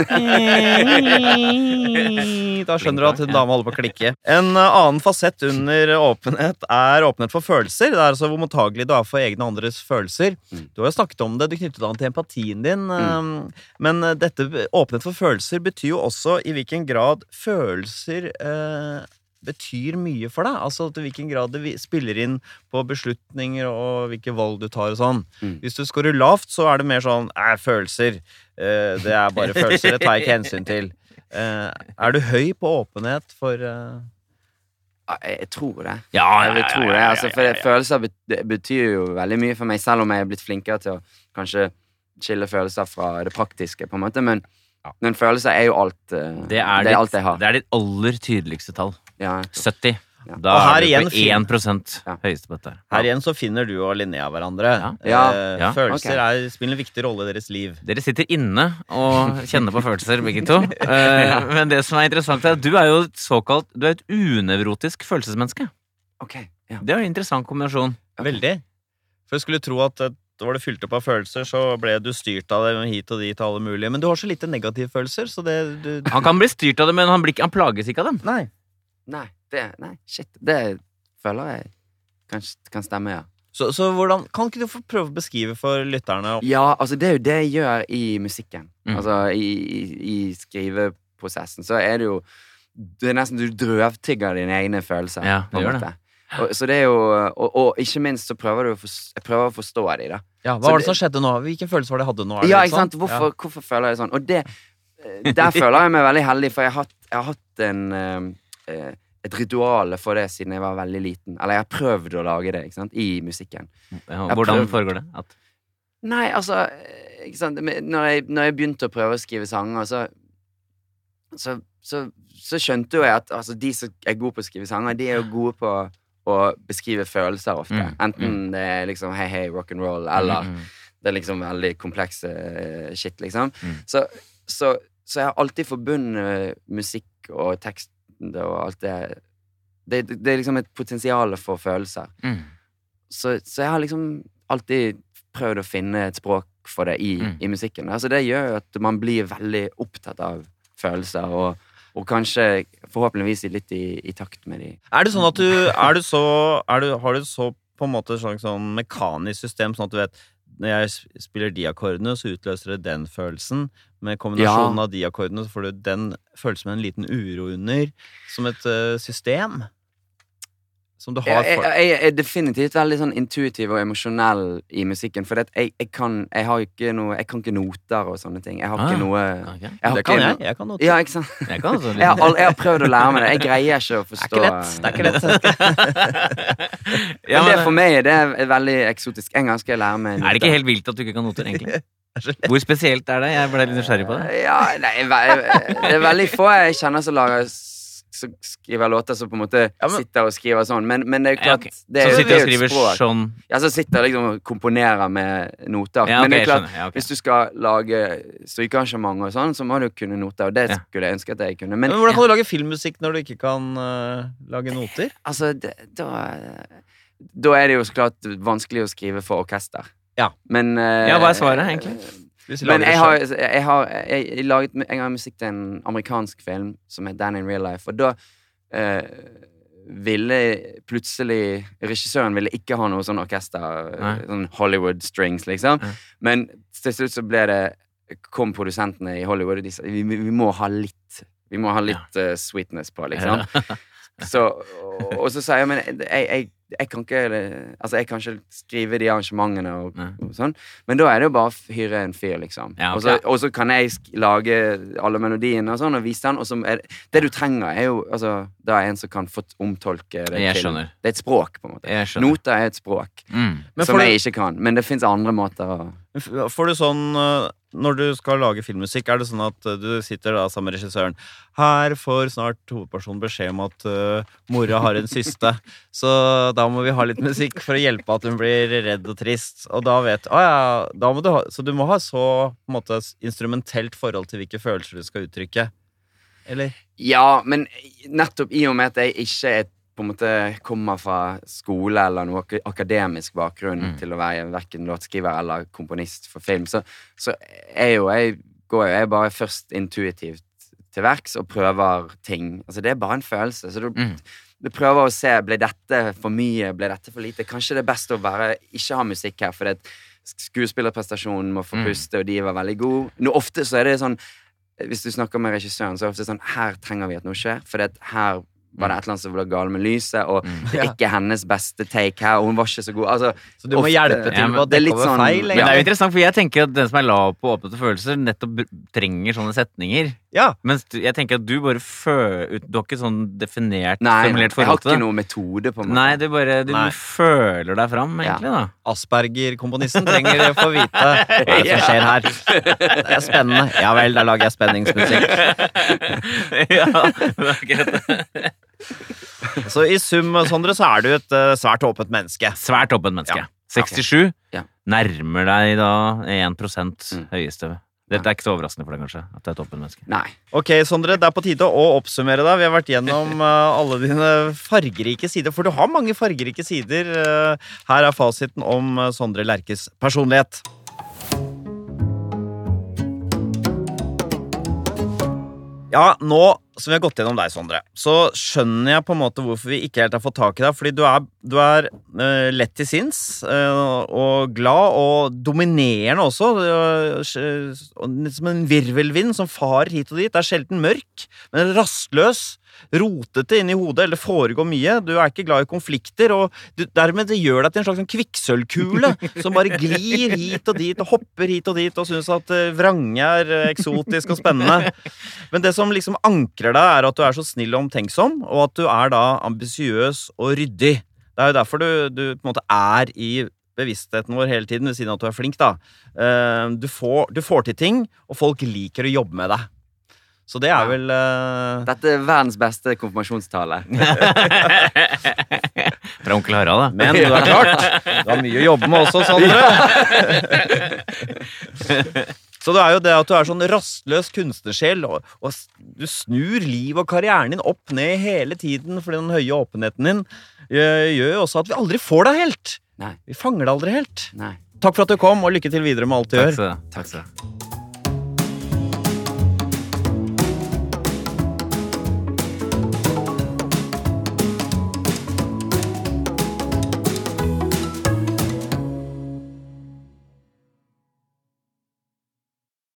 Speaker 2: (laughs)
Speaker 1: Da skjønner du at en dame holder på å klikke. En eh, annen fasett under åpenhet er åpenhet for følelser. Det er altså hvor mottagelig du er for egne og andres følelser.
Speaker 2: Mm.
Speaker 1: Du har jo snakket om det, du knyttet an til empatien din. eh, Men eh, dette åpenhet for følelser betyr jo også i hvilken grad følelser eh, betyr mye for deg. Altså til hvilken grad det spiller inn på beslutninger og hvilke valg du tar og sånn.
Speaker 2: Mm.
Speaker 1: Hvis du scorer lavt, så er det mer sånn Æ, følelser. Eh, det er bare følelser. Det tar jeg ikke hensyn til. Eh, er du høy på åpenhet for eh,
Speaker 2: Jeg, tror det.
Speaker 3: Ja,
Speaker 2: Jeg vil tro det, altså, for følelser betyr jo veldig mye for meg, selv om jeg er blitt flinkere til å kanskje skille følelser fra det praktiske, på en måte. Men, men følelser er jo alt. eh,
Speaker 3: Det er,
Speaker 2: det er alt jeg har.
Speaker 3: det er ditt aller tydeligste tall.
Speaker 2: Ja.
Speaker 3: 70.
Speaker 2: Ja.
Speaker 3: Da
Speaker 1: Og her
Speaker 3: er du på 1
Speaker 2: Ja.
Speaker 3: høyeste på dette.
Speaker 1: Her igjen så finner du og Linnea hverandre.
Speaker 3: Ja.
Speaker 1: Eh,
Speaker 3: Ja.
Speaker 1: Følelser
Speaker 2: okay.
Speaker 1: er, spiller en viktig rolle i deres liv.
Speaker 3: Dere sitter inne og kjenner på følelser, begge to. (laughs) Eh, Men det som er interessant, er at du er jo et såkalt Du er et unevrotisk følelsesmenneske.
Speaker 2: Ok, ja.
Speaker 3: Det er en interessant kombinasjon.
Speaker 1: Veldig. For jeg skulle tro at da var det fylt opp av følelser, så ble du styrt av det hit og dit alle mulige. Men du har så lite negative følelser, så det du,
Speaker 3: Han kan bli styrt av det, men han, blir, han plages ikke av dem.
Speaker 1: Nei.
Speaker 2: Nei, det, nei, shit. Det føler jeg kanskje kan stemme, ja.
Speaker 1: Så, så hvordan Kan ikke du få prøve å beskrive for lytterne
Speaker 2: Ja, altså det er jo det jeg gjør i musikken.
Speaker 3: Mm.
Speaker 2: Altså i, i, i skriveprosessen så er det jo Det er nesten du drøvtygger dine egne følelser.
Speaker 3: Ja, det gjør
Speaker 2: det. Og, så det er jo og, og ikke minst så prøver du å jeg prøver å forstå de, da.
Speaker 1: Ja,
Speaker 2: Så
Speaker 1: Hva var
Speaker 2: det-
Speaker 1: det som skjedde nå? Hvilken følelse var det jeg hadde nå? Det
Speaker 2: Ja, ikke sant?
Speaker 1: sånn?
Speaker 2: Hvorfor, hvorfor føler jeg det sånn? Og det eh, Der føler jeg meg veldig heldig, for jeg har hatt, jeg har hatt en eh, et ritual for det siden jeg var veldig liten. Eller jeg har prøvd å lage det ikke sant? i musikken.
Speaker 3: Ja, Hvordan foregår det? At,
Speaker 2: Nei, altså eh, ikke sant? Når, jeg, når jeg begynte å prøve å skrive sanger, så Så, så, så skjønte jo jeg at altså, de som er gode på å skrive sanger, de er jo gode på å beskrive følelser ofte.
Speaker 3: Mm,
Speaker 2: Enten det er liksom hei, hei, rock and roll, eller
Speaker 3: Mm, mm.
Speaker 2: det er liksom veldig komplekse eh, shit, liksom.
Speaker 3: Mm.
Speaker 2: Så, så, så jeg har alltid forbundet musikk og tekst og alt det Det, det er liksom et potensial for følelser.
Speaker 3: Mm.
Speaker 2: Så, så jeg har liksom alltid prøvd å finne et språk for det i,
Speaker 3: Mm.
Speaker 2: i musikken. Altså det gjør jo at man blir veldig opptatt av følelser, og, og kanskje forhåpentligvis litt i, i takt med de.
Speaker 1: Er det sånn at du du så du, Har du så på en måte sånn, sånn mekanisk system, sånn at du vet når jeg spiller de akkordene, så utløser det den følelsen. Med kombinasjonen av de akkordene så får du den følelsen med en liten uro under. Som et uh, system. Som du har
Speaker 2: Jeg, jeg, jeg er definitivt veldig sånn intuitiv og emosjonell i musikken, for jeg, jeg, kan, jeg har ikke noe Jeg kan ikke noter og sånne ting. Jeg har
Speaker 3: Ah,
Speaker 2: ikke noe okay. har
Speaker 1: Det kan
Speaker 2: ikke
Speaker 1: jeg. Jeg kan noter.
Speaker 2: Ja, ikke sant?
Speaker 3: Jeg kan altså (laughs)
Speaker 2: Jeg har, jeg har prøvd å lære meg det. Jeg greier ikke å
Speaker 1: Det er
Speaker 2: forstå
Speaker 1: ikke lett. Det er ikke lett. (laughs)
Speaker 2: men (laughs) det for meg det er veldig eksotisk. En gang skal jeg lære meg noter.
Speaker 3: er det ikke helt vilt at du ikke kan noter, egentlig? Hvor spesielt er det? Jeg ble litt nysgjerrig på det.
Speaker 2: Ja, nei, det er veldig få jeg kjenner som lager som skriver låter som på en måte
Speaker 1: Ja, men-
Speaker 2: sitter og skriver sånn, men, men det er jo
Speaker 3: Ja,
Speaker 2: klart
Speaker 3: ok.
Speaker 2: det
Speaker 3: Så sitter
Speaker 2: det
Speaker 3: og
Speaker 2: er
Speaker 3: skriver
Speaker 2: språk.
Speaker 3: sånn
Speaker 2: Ja, så sitter jeg liksom og komponerer med noter.
Speaker 3: Ja,
Speaker 2: men det er klart,
Speaker 3: skjønner. Ja, ok.
Speaker 2: hvis du skal lage strykearrangement og sånn, så må du kunne noter, og det skulle jeg ønske at jeg kunne.
Speaker 1: Men,
Speaker 2: Men,
Speaker 1: hvordan kan du lage filmmusikk når du ikke kan uh, lage noter?
Speaker 2: altså, det, da Da er det jo så klart vanskelig å skrive for orkester.
Speaker 1: Ja.
Speaker 2: Men uh,
Speaker 3: Ja, hva er svaret, egentlig?
Speaker 2: Men jeg har, jeg har jeg, jeg laget en gang musikk til en amerikansk film som het Dan in Real Life, og da eh, ville plutselig Regissøren ville ikke ha noe sånn orkester,
Speaker 3: Nei.
Speaker 2: sånn Hollywood strings, liksom.
Speaker 3: Nei.
Speaker 2: Men til slutt så ble det Kom produsentene i Hollywood, og de sa vi, vi må ha litt Vi må ha litt eh, sweetness på, (laughs) liksom. Så, og, og så sa jeg men jeg, jeg, jeg kan ikke Altså, jeg kan ikke skrive de arrangementene og, og sånn, men da er det jo bare å hyre en fyr, liksom.
Speaker 3: Ja, okay.
Speaker 2: og, så, kan jeg lage alle melodiene og sånn, og vise den, og så er det, det du trenger, er jo altså, Da er en som kan få omtolke det
Speaker 3: Jeg
Speaker 2: til
Speaker 3: skjønner.
Speaker 2: Det er et språk, på en måte. Noter er et språk
Speaker 3: Mm.
Speaker 2: Som jeg ikke kan, men det fins andre måter å
Speaker 1: får du sånn eh, Når du skal lage filmmusikk, er det sånn at eh, du sitter da sammen med regissøren Her får snart hovedpersonen beskjed om at uh, mora har en syste, (laughs) så da må vi ha litt musikk for å hjelpe at hun blir redd og trist. Og da vet Å ja, da må du ha Så du må ha så på en måte, instrumentelt forhold til hvilke følelser du skal uttrykke. Eller?
Speaker 2: Ja, men nettopp i og med at jeg ikke er, på en måte kommer fra skole eller noe akademisk bakgrunn
Speaker 3: Mm.
Speaker 2: til å være verken låtskriver eller komponist for film, så, så er jo jeg går jo jeg bare først intuitivt til verks og prøver ting. Altså Det er bare en følelse. Så du,
Speaker 3: Mm.
Speaker 2: du prøver å se ble dette for mye, ble dette for lite. Kanskje det er best å bare ikke ha musikk her, fordi skuespillerprestasjonen må få
Speaker 3: Mm.
Speaker 2: puste, og de var veldig gode. Nå, ofte så er det sånn hvis du snakker med regissøren, så er det ofte sånn Her trenger vi at noe skjer, for her var det et eller annet som var galt med lyset, og
Speaker 3: Mm. (laughs)
Speaker 2: det er ikke hennes beste take her, og hun var ikke så god. Altså,
Speaker 1: Så du må
Speaker 2: Ofte-
Speaker 1: hjelpe til
Speaker 3: Ja,
Speaker 1: med å
Speaker 2: det
Speaker 1: over
Speaker 2: sånn-
Speaker 1: feil?
Speaker 3: Men det er jo interessant, for jeg tenker at den som er lav på åpne følelser, nettopp trenger sånne setninger.
Speaker 1: Ja.
Speaker 3: Mens jeg tenker at du bare føler Du har ikke sånn definert,
Speaker 2: nei,
Speaker 3: formulert
Speaker 2: jeg har ikke
Speaker 3: noen
Speaker 2: noe metode, på meg.
Speaker 3: Nei, du bare du
Speaker 1: Nei.
Speaker 3: føler deg fram,
Speaker 2: Ja.
Speaker 3: egentlig, da.
Speaker 1: Asperger-komponisten trenger å få vite hva er som (laughs) skjer her. Det er spennende. Ja vel, da lager jeg spenningsmusikk. (laughs)
Speaker 3: ja, det er greit.
Speaker 1: Så i sum, Sondre, så er du et eh, svært åpent menneske.
Speaker 3: Svært åpent menneske.
Speaker 1: Ja.
Speaker 3: 67.
Speaker 2: Ja.
Speaker 3: Nærmer deg da 1
Speaker 2: Mm.
Speaker 3: høyeste. Dette er ikke så overraskende for deg, kanskje? At du er et åpent menneske?
Speaker 2: Nei.
Speaker 1: Ok, Sondre, det er på tide å oppsummere deg. Vi har vært gjennom (laughs) eh, alle dine fargerike sider, for du har mange fargerike sider. Eh, her er fasiten om Sondre Lerches personlighet. Ja, nå som vi har gått gjennom deg, Sondre, så skjønner jeg på en måte hvorfor vi ikke helt har fått tak i deg. Fordi du er, du er uh, lett til sinns uh, og glad og dominerende også. Uh, som en virvelvind som farer hit og dit. Det er sjelden mørk, men rastløs. Rotete inni hodet, eller foregår mye. Du er ikke glad i konflikter, og du, dermed det gjør deg til en slags sånn kvikksølvkule (laughs) som bare glir hit og dit og hopper hit og dit og syns at vrange er eksotisk og spennende. Men det som liksom ankrer deg, er at du er så snill og omtenksom, og at du er da ambisiøs og ryddig. Det er jo derfor du, du på en måte er i bevisstheten vår hele tiden, ved siden av at du er flink. da. Eh, Du får, du får til ting, og folk liker å jobbe med deg. Så det er
Speaker 2: Ja.
Speaker 1: vel uh...
Speaker 2: Dette er verdens beste konfirmasjonstale. (laughs)
Speaker 3: Fra onkel Harald, da.
Speaker 1: Men du er klart, du har mye å jobbe med også, Sondre. (laughs) (laughs) Så det er jo det at du er sånn rastløs kunstnersjel, og, og du snur liv og karrieren din opp ned hele tiden fordi den høye åpenheten din eh, gjør jo også at vi aldri får deg helt.
Speaker 2: Nei.
Speaker 1: Vi fanger deg aldri helt.
Speaker 2: Nei.
Speaker 1: Takk for at du kom, og lykke til videre med alt du
Speaker 3: Takk
Speaker 1: gjør.
Speaker 3: Takk skal du.